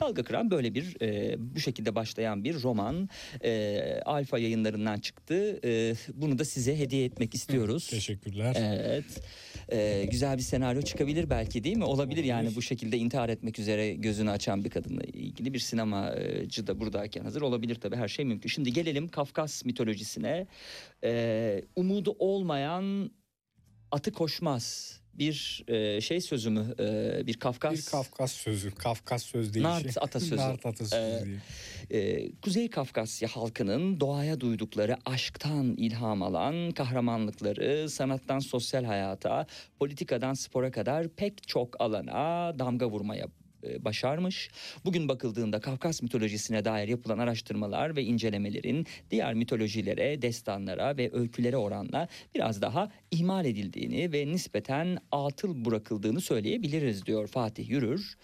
Dalga Kıran böyle bir e, bu şekilde başlayan bir roman e, Alfa yayınlarından çıktı. E, bunu da size hediye etmek istiyoruz. Teşekkürler. Evet. Ee, güzel bir senaryo çıkabilir belki değil mi? Olabilir yani bu şekilde intihar etmek üzere gözünü açan bir kadınla ilgili bir sinemacı da buradayken hazır olabilir tabii her şey mümkün. Şimdi gelelim Kafkas mitolojisine. Ee, umudu olmayan atı koşmaz. Bir e, şey sözü mü? Ee, bir Kafkas. Bir Kafkas sözü. Kafkas söz değişi. Nart atasözü. Nart atasözü diyeyim. Ee, Kuzey Kafkasya halkının doğaya duydukları aşktan ilham alan kahramanlıkları sanattan sosyal hayata, politikadan spora kadar pek çok alana damga vurmaya e, başarmış. Bugün bakıldığında Kafkas mitolojisine dair yapılan araştırmalar ve incelemelerin diğer mitolojilere, destanlara ve öykülere oranla biraz daha ihmal edildiğini ve nispeten atıl bırakıldığını söyleyebiliriz diyor Fatih Yürür.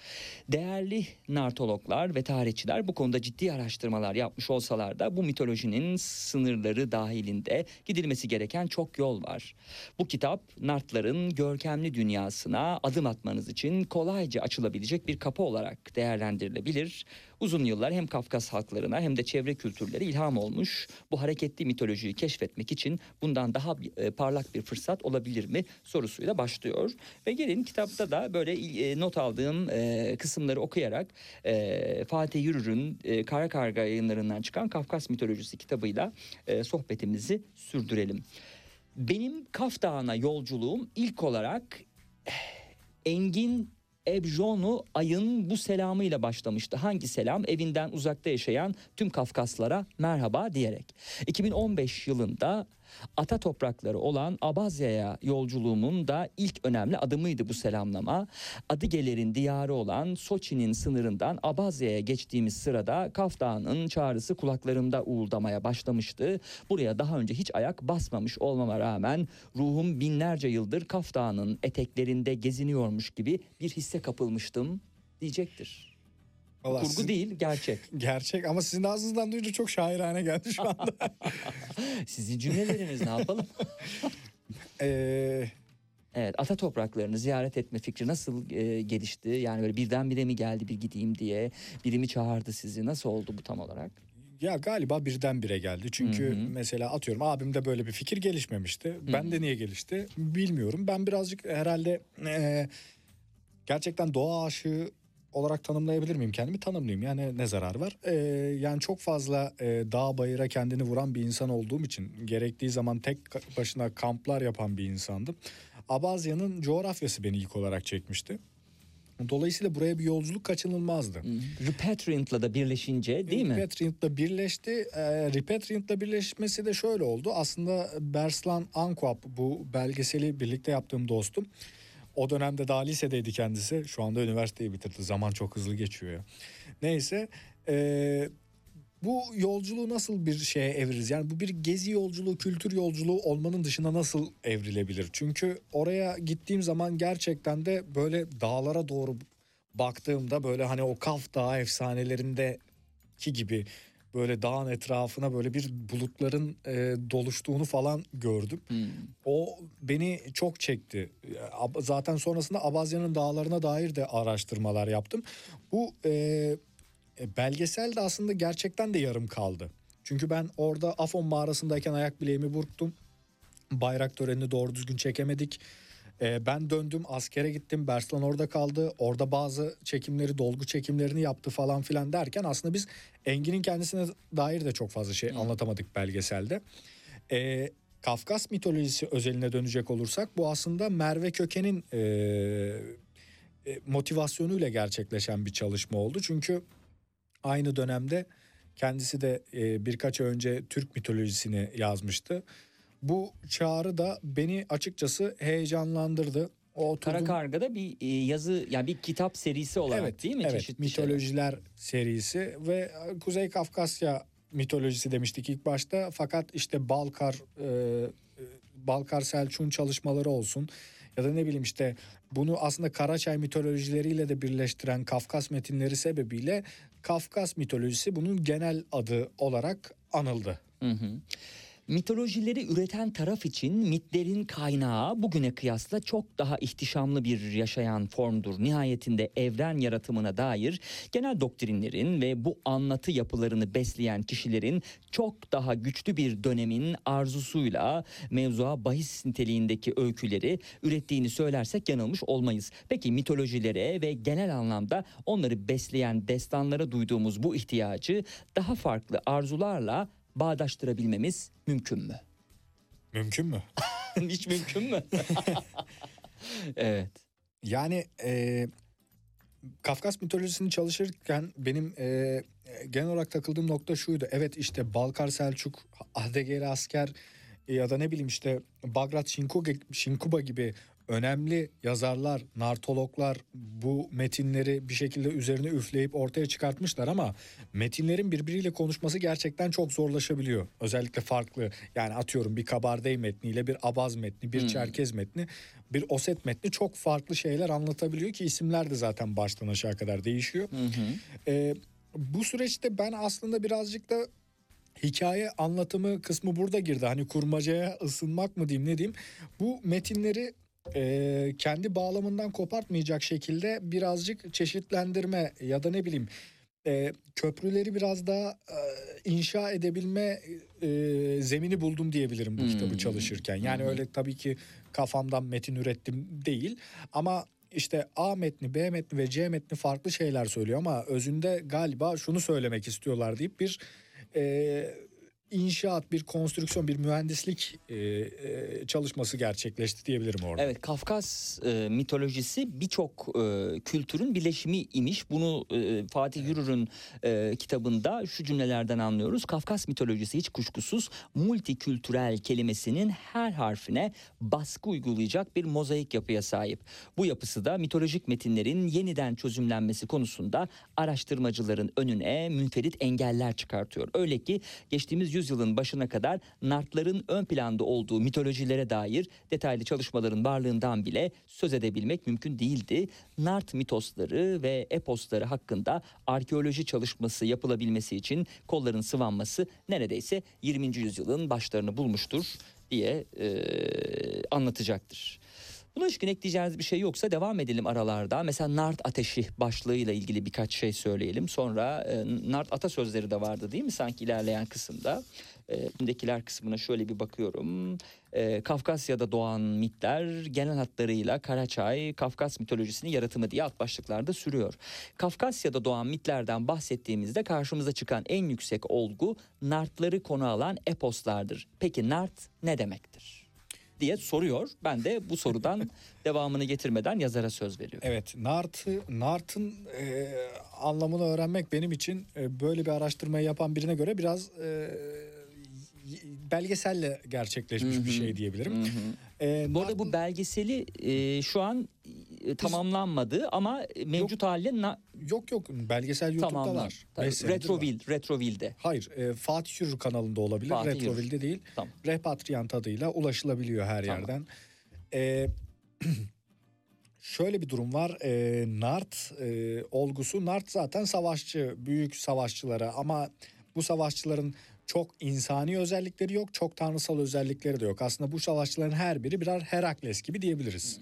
Değerli nartologlar ve tarihçiler bu konuda ciddi araştırmalar yapmış olsalar da bu mitolojinin sınırları dahilinde gidilmesi gereken çok yol var. Bu kitap nartların görkemli dünyasına adım atmanız için kolayca açılabilecek bir kapı olarak değerlendirilebilir. Uzun yıllar hem Kafkas halklarına hem de çevre kültürleri ilham olmuş. Bu hareketli mitolojiyi keşfetmek için bundan daha e, parlak bir fırsat olabilir mi sorusuyla başlıyor. Ve gelin kitapta da böyle e, not aldığım e, kısımları okuyarak Fatih Yürür'ün Kara Karga yayınlarından çıkan Kafkas mitolojisi kitabıyla sohbetimizi sürdürelim. Benim Kaf Dağı'na yolculuğum ilk olarak eh, Engin Ebjonu ayın bu selamıyla başlamıştı. Hangi selam? Evinden uzakta yaşayan tüm Kafkaslara merhaba diyerek. 2015 yılında ata toprakları olan Abazya'ya yolculuğumun da ilk önemli adımıydı bu selamlama. Adıgeler'in diyarı olan Soçi'nin sınırından Abazya'ya geçtiğimiz sırada Kaf Dağı'nın çağrısı kulaklarımda uğuldamaya başlamıştı. Buraya daha önce hiç ayak basmamış olmama rağmen ruhum binlerce yıldır Kaf Dağı'nın eteklerinde geziniyormuş gibi bir hisse kapılmıştım diyecektir. Vallahi Kurgu sizin- değil gerçek. Gerçek ama sizin ağzınızdan duyunca çok şairane geldi şu anda. Sizin cümleleriniz ne yapalım? Ee, Evet ata topraklarını ziyaret etme fikri nasıl e, gelişti? Yani böyle birdenbire mi geldi bir gideyim diye? Biri mi çağırdı sizi? Nasıl oldu bu tam olarak? ya galiba birdenbire geldi. Çünkü Hı hı. mesela atıyorum abimde böyle bir fikir gelişmemişti. Bende niye gelişti bilmiyorum. Ben birazcık herhalde e, gerçekten doğa aşığı olarak tanımlayabilir miyim kendimi? Tanımlayayım. Yani ne zarar var? E, yani çok fazla e, dağ bayıra kendini vuran bir insan olduğum için gerektiği zaman tek başına kamplar yapan bir insandım. Abazya'nın coğrafyası beni ilk olarak çekmişti. Dolayısıyla buraya bir yolculuk kaçınılmazdı. Repatriant'la da birleşince değil mi? Repatriant'la birleşti. Ee, Repatriant'la birleşmesi de şöyle oldu. Aslında Berslan Ankuap bu belgeseli birlikte yaptığım dostum. O dönemde daha lisedeydi kendisi. Şu anda üniversiteyi bitirdi. Zaman çok hızlı geçiyor ya. Neyse. ee, bu yolculuğu nasıl bir şeye eviririz? Yani bu bir gezi yolculuğu, kültür yolculuğu olmanın dışına nasıl evrilebilir? Çünkü oraya gittiğim zaman gerçekten de böyle dağlara doğru baktığımda böyle hani o Kaf Dağı efsanelerindeki gibi böyle dağın etrafına böyle bir bulutların e, doluştuğunu falan gördüm. Hmm. O beni çok çekti. Zaten sonrasında Abazya'nın dağlarına dair de araştırmalar yaptım. Bu e, e, belgesel de aslında gerçekten de yarım kaldı. Çünkü ben orada Afon mağarasındayken ayak bileğimi burktum. Bayrak törenini doğru düzgün çekemedik. E, ben döndüm askere gittim. Berslan orada kaldı. Orada bazı çekimleri, dolgu çekimlerini yaptı falan filan derken aslında biz Engin'in kendisine dair de çok fazla şey anlatamadık belgeselde. E, Kafkas mitolojisi özeline dönecek olursak bu aslında Merve Köken'in e, e, motivasyonuyla gerçekleşen bir çalışma oldu. Çünkü aynı dönemde kendisi de e, birkaç ay önce Türk mitolojisini yazmıştı. Bu çağrı da beni açıkçası heyecanlandırdı. O oturdum- Kara Karga'da bir e, yazı yani bir kitap serisi olarak evet, değil mi? Evet, Çeşitli şeyler. mitolojiler serisi ve e, Kuzey Kafkasya mitolojisi demiştik ilk başta. Fakat işte Balkar e, e, Balkar Selçuk'un çalışmaları olsun ya da ne bileyim işte bunu aslında Karaçay mitolojileriyle de birleştiren Kafkas metinleri sebebiyle Kafkas mitolojisi bunun genel adı olarak anıldı. Hı hı. Mitolojileri üreten taraf için mitlerin kaynağı bugüne kıyasla çok daha ihtişamlı bir yaşayan formdur. Nihayetinde evren yaratımına dair genel doktrinlerin ve bu anlatı yapılarını besleyen kişilerin çok daha güçlü bir dönemin arzusuyla mevzuğa bahis niteliğindeki öyküleri ürettiğini söylersek yanılmış olmayız. Peki mitolojilere ve genel anlamda onları besleyen destanlara duyduğumuz bu ihtiyacı daha farklı arzularla bağdaştırabilmemiz mümkün mü? Mümkün mü? Hiç mümkün mü? evet. Yani e, Kafkas mitolojisini çalışırken benim e, genel olarak takıldığım nokta şuydu. Evet işte Balkar Selçuk, Ahdegeri Asker ya da ne bileyim işte Bagrat Şinkuba, Şinkuba gibi önemli yazarlar, nartologlar bu metinleri bir şekilde üzerine üfleyip ortaya çıkartmışlar ama metinlerin birbiriyle konuşması gerçekten çok zorlaşabiliyor. Özellikle farklı yani atıyorum bir Kabardey metniyle bir Abaz metni, bir Çerkez metni, bir Oset metni çok farklı şeyler anlatabiliyor ki isimler de zaten baştan aşağı kadar değişiyor. Ee, bu süreçte ben aslında birazcık da hikaye anlatımı kısmı burada girdi. Hani kurmacaya ısınmak mı diyeyim ne diyeyim. Bu metinleri e, kendi bağlamından kopartmayacak şekilde birazcık çeşitlendirme ya da ne bileyim e, köprüleri biraz daha e, inşa edebilme e, zemini buldum diyebilirim bu Hmm. kitabı çalışırken. Yani öyle tabii ki kafamdan metin ürettim değil ama işte A metni, B metni ve C metni farklı şeyler söylüyor ama özünde galiba şunu söylemek istiyorlar deyip bir e, inşaat, bir konstrüksiyon, bir mühendislik e, e, çalışması gerçekleşti diyebilirim orada. Evet Kafkas e, mitolojisi birçok e, kültürün birleşimi imiş. Bunu e, Fatih Yürür'ün e, kitabında şu cümlelerden anlıyoruz. Kafkas mitolojisi hiç kuşkusuz multikültürel kelimesinin her harfine baskı uygulayacak bir mozaik yapıya sahip. Bu yapısı da mitolojik metinlerin yeniden çözümlenmesi konusunda araştırmacıların önüne münferit engeller çıkartıyor. Öyle ki geçtiğimiz yüzyılın başına kadar nartların ön planda olduğu mitolojilere dair detaylı çalışmaların varlığından bile söz edebilmek mümkün değildi. Nart mitosları ve eposları hakkında arkeoloji çalışması yapılabilmesi için kolların sıvanması neredeyse 20. yüzyılın başlarını bulmuştur diye e, anlatacaktır. Buna ilişkin ekleyeceğiniz bir şey yoksa devam edelim aralarda. Mesela Nart Ateşi başlığıyla ilgili birkaç şey söyleyelim. Sonra e, Nart atasözleri de vardı değil mi sanki ilerleyen kısımda. E, kısmına şöyle bir bakıyorum. E, Kafkasya'da doğan mitler genel hatlarıyla Karaçay, Kafkas mitolojisinin yaratımı diye alt başlıklarda sürüyor. Kafkasya'da doğan mitlerden bahsettiğimizde karşımıza çıkan en yüksek olgu Nartları konu alan eposlardır. Peki Nart ne demektir? Diye soruyor. Ben de bu sorudan devamını getirmeden yazara söz veriyorum. Evet, Nart'ı Nart'ın e, anlamını öğrenmek benim için e, böyle bir araştırmayı yapan birine göre biraz e, belgeselle gerçekleşmiş bir şey diyebilirim. E, Bu arada bu belgeseli e, şu an e, tamamlanmadı ama mevcut haliyle na- yok yok belgesel YouTube'da tamamlan. var. Tabii, senedir var. Retroville, Retroville'de. Hayır, e, Fatih Yürür kanalında olabilir. Fatih Yürür. Retroville'de değil. Tamam. Repatriant adıyla ulaşılabiliyor her Tamam. yerden. E, şöyle bir durum var. E, Nart e, olgusu. Nart zaten savaşçı, büyük savaşçılara ama bu savaşçıların çok insani özellikleri yok, çok tanrısal özellikleri de yok. Aslında bu savaşçıların her biri birer Herakles gibi diyebiliriz.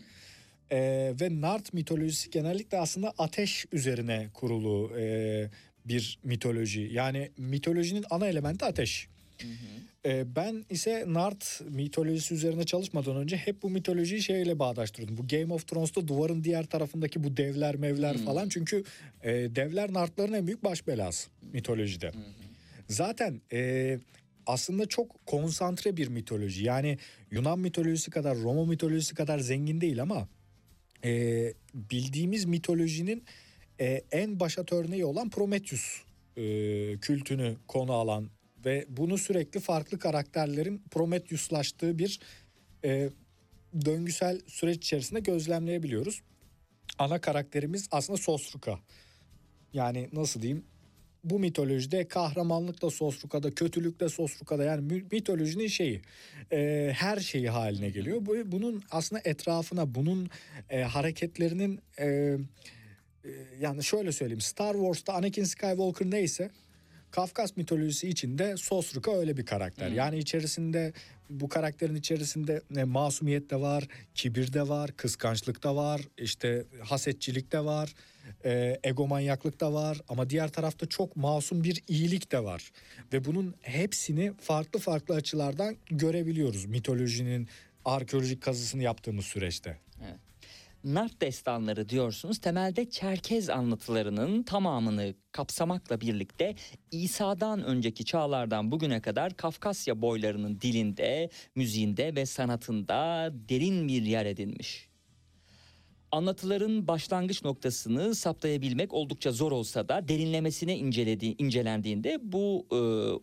Ee, ve Nart mitolojisi genellikle aslında ateş üzerine kurulu e, bir mitoloji. Yani mitolojinin ana elementi ateş. Ee, ben ise Nart mitolojisi üzerine çalışmadan önce hep bu mitolojiyi şeyle bağdaştırdım. Bu Game of Thrones'ta duvarın diğer tarafındaki bu devler mevler falan. Çünkü e, devler Nartların en büyük baş belası mitolojide. Zaten e, aslında çok konsantre bir mitoloji. Yani Yunan mitolojisi kadar, Roma mitolojisi kadar zengin değil ama e, bildiğimiz mitolojinin e, en başat örneği olan Prometheus e, kültünü konu alan ve bunu sürekli farklı karakterlerin Prometheuslaştığı bir e, döngüsel süreç içerisinde gözlemleyebiliyoruz. Ana karakterimiz aslında Sosruka. Yani nasıl diyeyim? Bu mitolojide kahramanlık da Sosruka'da, kötülük de Sosruka'da yani mitolojinin şeyi e, her şeyi haline geliyor. Bu, bunun aslında etrafına, bunun e, hareketlerinin e, e, yani şöyle söyleyeyim Star Wars'ta Anakin Skywalker neyse Kafkas mitolojisi içinde Sosruka öyle bir karakter. Yani içerisinde bu karakterin içerisinde e, masumiyet de var, kibir de var, kıskançlık da var, işte hasetçilik de var, e, egomanyaklık da var ama diğer tarafta çok masum bir iyilik de var. Ve bunun hepsini farklı farklı açılardan görebiliyoruz mitolojinin arkeolojik kazısını yaptığımız süreçte. Nart destanları diyorsunuz temelde Çerkez anlatılarının tamamını kapsamakla birlikte İsa'dan önceki çağlardan bugüne kadar Kafkasya boylarının dilinde, müziğinde ve sanatında derin bir yer edinmiş. Anlatıların başlangıç noktasını saptayabilmek oldukça zor olsa da derinlemesine incelediği, incelendiğinde bu e,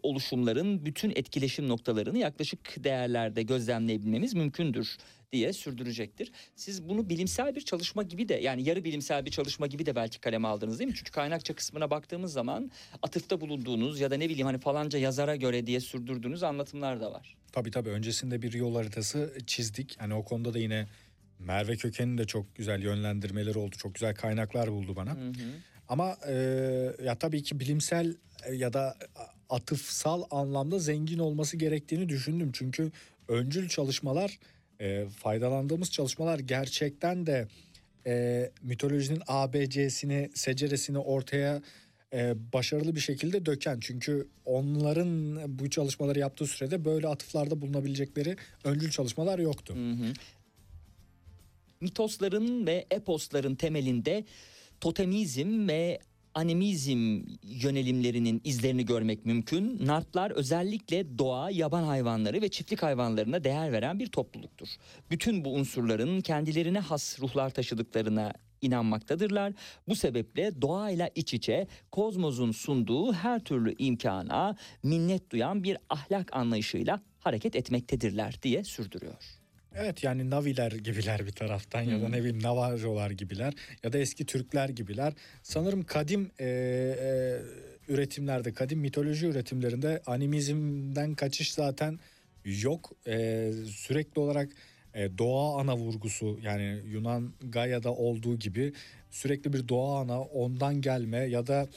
oluşumların bütün etkileşim noktalarını yaklaşık değerlerde gözlemleyebilmemiz mümkündür diye sürdürecektir. Siz bunu bilimsel bir çalışma gibi de yani yarı bilimsel bir çalışma gibi de belki kaleme aldınız değil mi? Çünkü kaynakça kısmına baktığımız zaman atıfta bulunduğunuz ya da ne bileyim hani falanca yazara göre diye sürdürdüğünüz anlatımlar da var. Tabii tabii öncesinde bir yol haritası çizdik. Hani o konuda da yine Merve Köken'in de çok güzel yönlendirmeleri oldu. Çok güzel kaynaklar buldu bana. Ama e, ya tabii ki bilimsel e, ya da atıfsal anlamda zengin olması gerektiğini düşündüm. Çünkü öncül çalışmalar, e, faydalandığımız çalışmalar gerçekten de e, mitolojinin ABC'sini, seceresini ortaya e, başarılı bir şekilde döken. Çünkü onların bu çalışmaları yaptığı sürede böyle atıflarda bulunabilecekleri öncül çalışmalar yoktu. Mitosların ve eposların temelinde totemizm ve animizm yönelimlerinin izlerini görmek mümkün. Nartlar özellikle doğa, yaban hayvanları ve çiftlik hayvanlarına değer veren bir topluluktur. Bütün bu unsurların kendilerine has ruhlar taşıdıklarına inanmaktadırlar. Bu sebeple doğayla iç içe kozmosun sunduğu her türlü imkana minnet duyan bir ahlak anlayışıyla hareket etmektedirler diye sürdürüyor. Evet yani Naviler gibiler bir taraftan ya da ne bileyim Navajolar gibiler ya da eski Türkler gibiler. Sanırım kadim e, e, üretimlerde, kadim mitoloji üretimlerinde animizmden kaçış zaten yok. E, sürekli olarak e, doğa ana vurgusu yani Yunan Gaia'da olduğu gibi sürekli bir doğa ana ondan gelme ya da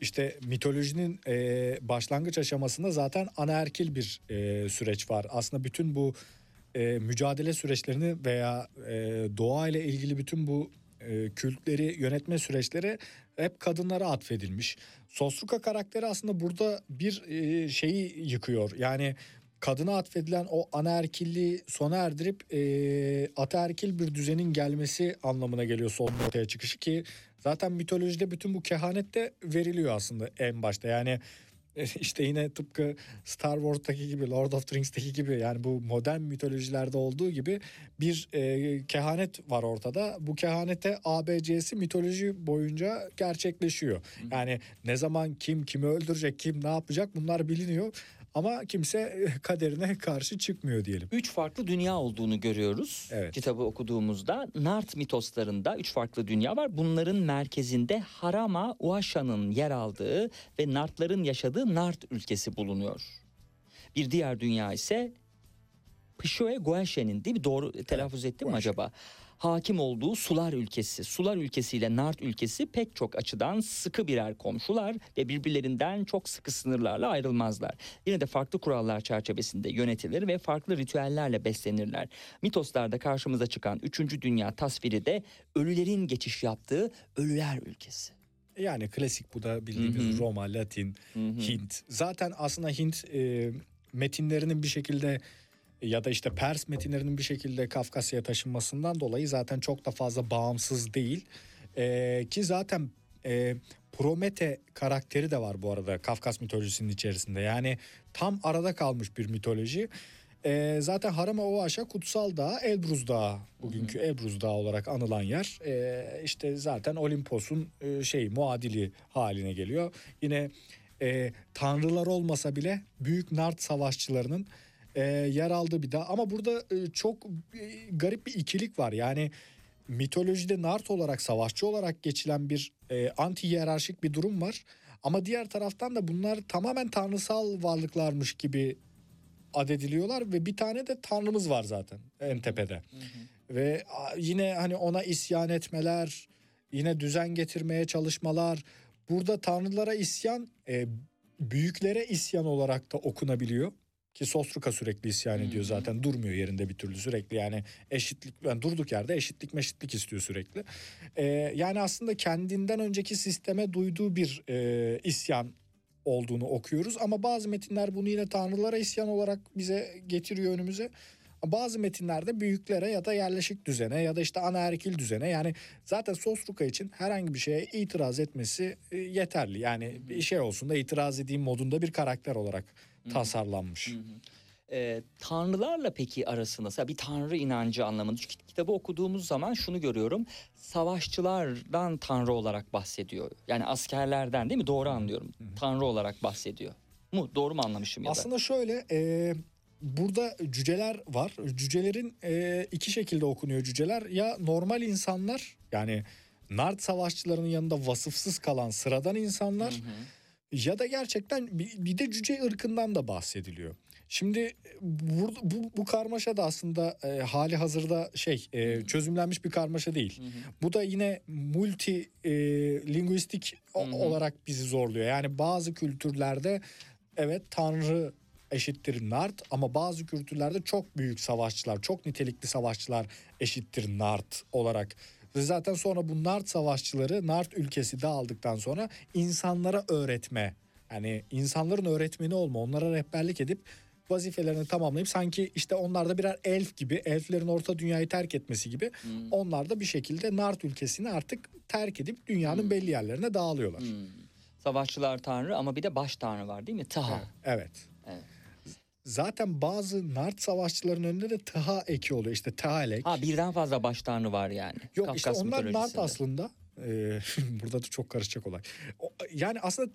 işte mitolojinin e, başlangıç aşamasında zaten anaerkil bir e, süreç var. Aslında bütün bu e, mücadele süreçlerini veya e, doğa ile ilgili bütün bu e, kültleri yönetme süreçleri hep kadınlara atfedilmiş. Sosruka karakteri aslında burada bir e, şeyi yıkıyor. Yani kadına atfedilen o anaerkilliği sona erdirip e, ataerkil bir düzenin gelmesi anlamına geliyor son ortaya çıkışı ki zaten mitolojide bütün bu kehanet de veriliyor aslında en başta. Yani işte yine tıpkı Star Wars'taki gibi Lord of the Rings'teki gibi yani bu modern mitolojilerde olduğu gibi bir e, kehanet var ortada. Bu kehanete ABC'si mitoloji boyunca gerçekleşiyor. Yani ne zaman kim kimi öldürecek, kim ne yapacak bunlar biliniyor. Ama kimse kaderine karşı çıkmıyor diyelim. Üç farklı dünya olduğunu görüyoruz. Evet. Kitabı okuduğumuzda Nart mitoslarında üç farklı dünya var. Bunların merkezinde Harama Uaşa'nın yer aldığı ve Nartların yaşadığı Nart ülkesi bulunuyor. Bir diğer dünya ise Pişoe Goeşe'nin değil mi? Doğru telaffuz ettim mi Goeşe. acaba? Hakim olduğu sular ülkesi. Sular ülkesiyle Nart ülkesi pek çok açıdan sıkı birer komşular ve birbirlerinden çok sıkı sınırlarla ayrılmazlar. Yine de farklı kurallar çerçevesinde yönetilir ve farklı ritüellerle beslenirler. Mitoslarda karşımıza çıkan üçüncü dünya tasviri de ölülerin geçiş yaptığı ölüler ülkesi. Yani klasik bu da bildiğimiz Roma, Latin, Hint. Zaten aslında Hint e, metinlerinin bir şekilde ya da işte Pers metinlerinin bir şekilde Kafkasya'ya taşınmasından dolayı zaten çok da fazla bağımsız değil. E, ki zaten e, Promete karakteri de var bu arada Kafkas mitolojisinin içerisinde. Yani tam arada kalmış bir mitoloji. E, zaten Harama Oaşa Kutsal Dağ, Elbruz Dağı, bugünkü Elbruz Dağı olarak anılan yer. E, işte zaten Olimpos'un e, şey muadili haline geliyor. Yine e, tanrılar olmasa bile büyük Nart savaşçılarının e, yer aldığı bir dağ. Ama burada e, çok e, garip bir ikilik var. Yani mitolojide Nart olarak savaşçı olarak geçilen bir e, anti hiyerarşik bir durum var. Ama diğer taraftan da bunlar tamamen tanrısal varlıklarmış gibi adediliyorlar ve bir tane de tanrımız var zaten en tepede. Ve a, yine hani ona isyan etmeler, yine düzen getirmeye çalışmalar. Burada tanrılara isyan e, büyüklere isyan olarak da okunabiliyor. Ki Sostruka sürekli isyan ediyor Hı. zaten durmuyor yerinde bir türlü sürekli yani eşitlik yani durduk yerde eşitlik meşitlik istiyor sürekli. Ee, yani aslında kendinden önceki sisteme duyduğu bir e, isyan olduğunu okuyoruz ama bazı metinler bunu yine tanrılara isyan olarak bize getiriyor önümüze. Bazı metinlerde büyüklere ya da yerleşik düzene ya da işte anaerkil düzene yani zaten Sosruka için herhangi bir şeye itiraz etmesi e, yeterli. Yani bir şey olsun da itiraz edeyim modunda bir karakter olarak tasarlanmış. Ee, tanrılarla peki arası nasıl? Bir tanrı inancı anlamında. Çünkü kitabı okuduğumuz zaman şunu görüyorum. Savaşçılardan tanrı olarak bahsediyor. Yani askerlerden değil mi? Doğru anlıyorum. Tanrı olarak bahsediyor. Mu? Doğru mu anlamışım ya da? Aslında şöyle e, burada cüceler var. Cücelerin e, iki şekilde okunuyor cüceler. Ya normal insanlar yani Nard savaşçılarının yanında vasıfsız kalan sıradan insanlar ya da gerçekten bir, de cüce ırkından da bahsediliyor. Şimdi bu, bu, bu karmaşa da aslında e, hali hazırda şey e, çözümlenmiş bir karmaşa değil. Bu da yine multi e, linguistik Hı hı. olarak bizi zorluyor. Yani bazı kültürlerde evet tanrı eşittir nard ama bazı kültürlerde çok büyük savaşçılar, çok nitelikli savaşçılar eşittir nard olarak. Ve zaten sonra bu nard savaşçıları nard ülkesi dağıldıktan sonra insanlara öğretme. Yani insanların öğretmeni olma, onlara rehberlik edip vazifelerini tamamlayıp sanki işte onlar da birer elf gibi, elflerin orta dünyayı terk etmesi gibi onlar da bir şekilde Nart ülkesini artık terk edip dünyanın belli yerlerine dağılıyorlar. Hmm. Savaşçılar tanrı ama bir de baş tanrı var değil mi? Taha. Evet. Evet. Zaten bazı Nart savaşçıların önünde de Tıha eki oluyor. İşte Tahalek. Ha birden fazla baş tanrı var yani. Yok Kafkas işte onlar Nart aslında. Ee, burada da çok karışacak olay. O- yani aslında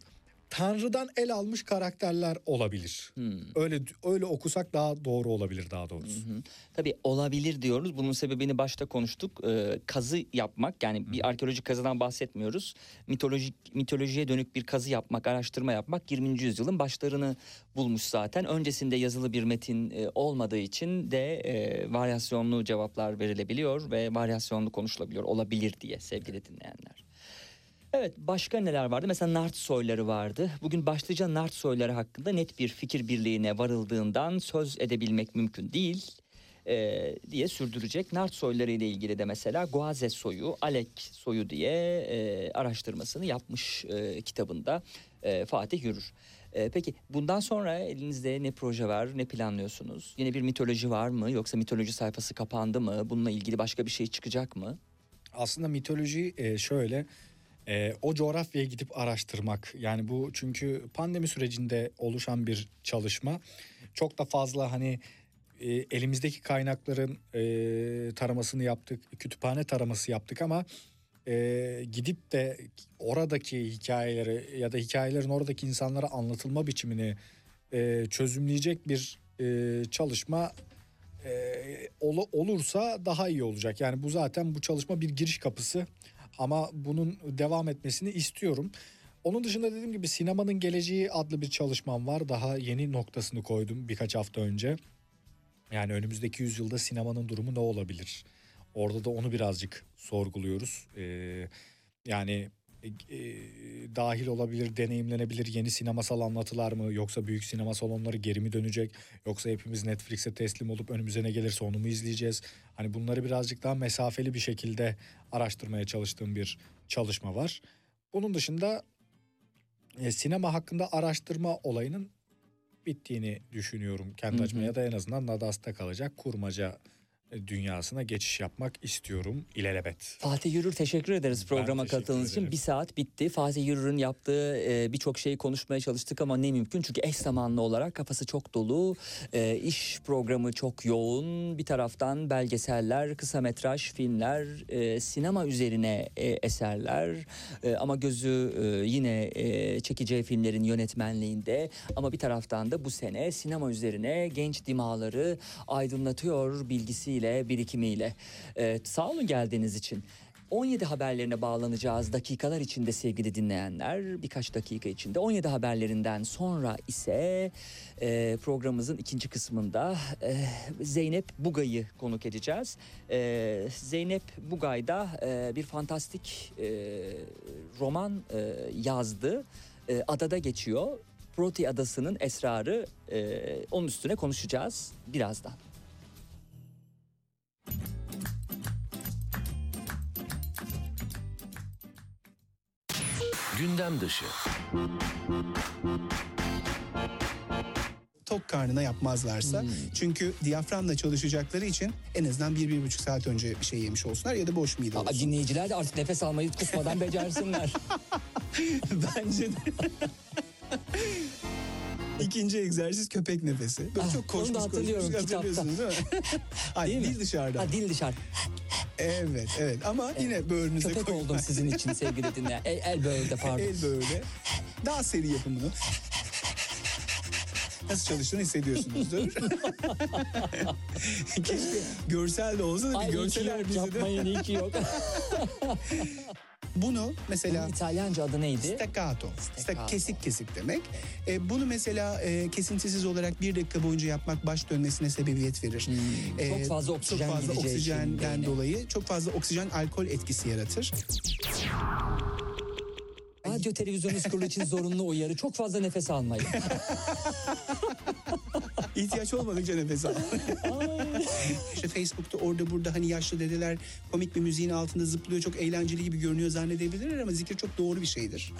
Tanrı'dan el almış karakterler olabilir. Hmm. Öyle öyle okusak daha doğru olabilir daha doğrusu. Hı. Tabii olabilir diyoruz. Bunun sebebini başta konuştuk. Ee, kazı yapmak yani bir arkeolojik kazıdan bahsetmiyoruz. Mitolojik mitolojiye dönük bir kazı yapmak, araştırma yapmak 20. yüzyılın başlarını bulmuş zaten. Öncesinde yazılı bir metin e, olmadığı için de e, varyasyonlu cevaplar verilebiliyor ve varyasyonlu konuşulabiliyor. Olabilir diye sevgili dinleyenler. Evet başka neler vardı? Mesela Nart soyları vardı. Bugün başlıca Nart soyları hakkında net bir fikir birliğine varıldığından söz edebilmek mümkün değil e, diye sürdürecek. Nart soyları ile ilgili de mesela Goazes soyu, Alek soyu diye e, araştırmasını yapmış e, kitabında e, Fatih Yürür. Peki bundan sonra elinizde ne proje var, ne planlıyorsunuz? Yine bir mitoloji var mı? Yoksa mitoloji sayfası kapandı mı? Bununla ilgili başka bir şey çıkacak mı? Aslında mitoloji şöyle e, o coğrafyaya gidip araştırmak. Yani bu çünkü pandemi sürecinde oluşan bir çalışma. Çok da fazla hani e, elimizdeki kaynakların e, taramasını yaptık, kütüphane taraması yaptık ama e, gidip de oradaki hikayeleri ya da hikayelerin oradaki insanlara anlatılma biçimini e, çözümleyecek bir e, çalışma e, ol- olursa daha iyi olacak. Yani bu zaten bu çalışma bir giriş kapısı ama bunun devam etmesini istiyorum. Onun dışında dediğim gibi sinemanın geleceği adlı bir çalışmam var. Daha yeni noktasını koydum birkaç hafta önce. Yani önümüzdeki yüzyılda sinemanın durumu ne olabilir? Orada da onu birazcık sorguluyoruz. Ee, yani e, dahil olabilir, deneyimlenebilir yeni sinemasal anlatılar mı? Yoksa büyük sinema salonları geri mi dönecek? Yoksa hepimiz Netflix'e teslim olup önümüze ne gelirse onu mu izleyeceğiz? Hani bunları birazcık daha mesafeli bir şekilde araştırmaya çalıştığım bir çalışma var. Bunun dışında e, sinema hakkında araştırma olayının bittiğini düşünüyorum kendi açıma ya da en azından Nadas'ta kalacak kurmaca dünyasına geçiş yapmak istiyorum ilelebet. Fatih Yürür teşekkür ederiz programa teşekkür katıldığınız için. ederim. Bir saat bitti. Fatih Yürür'ün yaptığı e, birçok şeyi konuşmaya çalıştık ama ne mümkün. Çünkü eş zamanlı olarak kafası çok dolu. E, iş programı çok yoğun. Bir taraftan belgeseller, kısa metraj filmler, e, sinema üzerine e, eserler. E, ama gözü e, yine e, çekeceği filmlerin yönetmenliğinde. Ama bir taraftan da bu sene sinema üzerine genç dimağları aydınlatıyor bilgisiyle, birikimiyle. E, sağ olun geldiğiniz için. 17 haberlerine bağlanacağız dakikalar içinde sevgili dinleyenler. Birkaç dakika içinde 17 haberlerinden sonra ise e, programımızın ikinci kısmında e, Zeynep Bugay'ı konuk edeceğiz. E, Zeynep Bugay da e, bir fantastik e, roman e, yazdı. E, adada geçiyor. Proti Adası'nın esrarı e, onun üstüne konuşacağız birazdan. Gündem dışı. tok karnına yapmazlarsa. Hmm. Çünkü diyaframla çalışacakları için en azından bir, bir buçuk saat önce bir şey yemiş olsunlar ya da boş mide Aa, olsun. dinleyiciler de artık nefes almayı kusmadan becersinler. Bence de. İkinci egzersiz köpek nefesi. Böyle Ah, çok onu koşmuş da hatırlıyorum koşmuş kitapta. hatırlıyorsunuz değil mi? Değil mi? dil dışarıda. ha, dil dışarı. Evet evet ama yine böğrünüze Köpek koyun. oldum sizin için sevgili dinleyen. El, el böğürde pardon. El böyle. Daha seri yapın bunu. Nasıl çalıştığını hissediyorsunuzdur. Keşke görsel de olsa da bir Ay görseler bizi de. yapmayın iyi ki yok. Bunu mesela Bunun İtalyanca adı neydi? Staccato. Staccato. Sta- kesik kesik demek. E, bunu mesela e, kesintisiz olarak bir dakika boyunca yapmak baş dönmesine sebebiyet verir. E, Hmm, çok fazla oksijen Çok fazla oksijenden dolayı çok fazla oksijen alkol etkisi yaratır. Radyo televizyon kurulu için zorunlu uyarı. Çok fazla nefes almayın. İhtiyaç olmadıkça nefes al. işte Facebook'ta orada burada hani yaşlı dedeler komik bir müziğin altında zıplıyor çok eğlenceli gibi görünüyor zannedebilirler ama zikir çok doğru bir şeydir.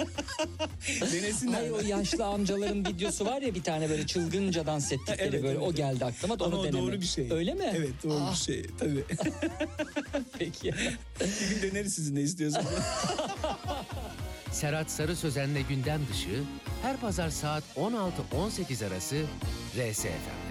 Denesinler. Hayır o yaşlı amcaların videosu var ya bir tane böyle çılgınca dans ettikleri Evet, böyle evet, o geldi aklıma da Ama onu o deneme. doğru bir şey. Öyle mi? Evet doğru Ah, bir şey tabii. Peki. bir gün deneriz sizin ne istiyorsanız. Serhat Sarı Sözen'le gündem dışı her pazar saat 16-18 arası RSFM.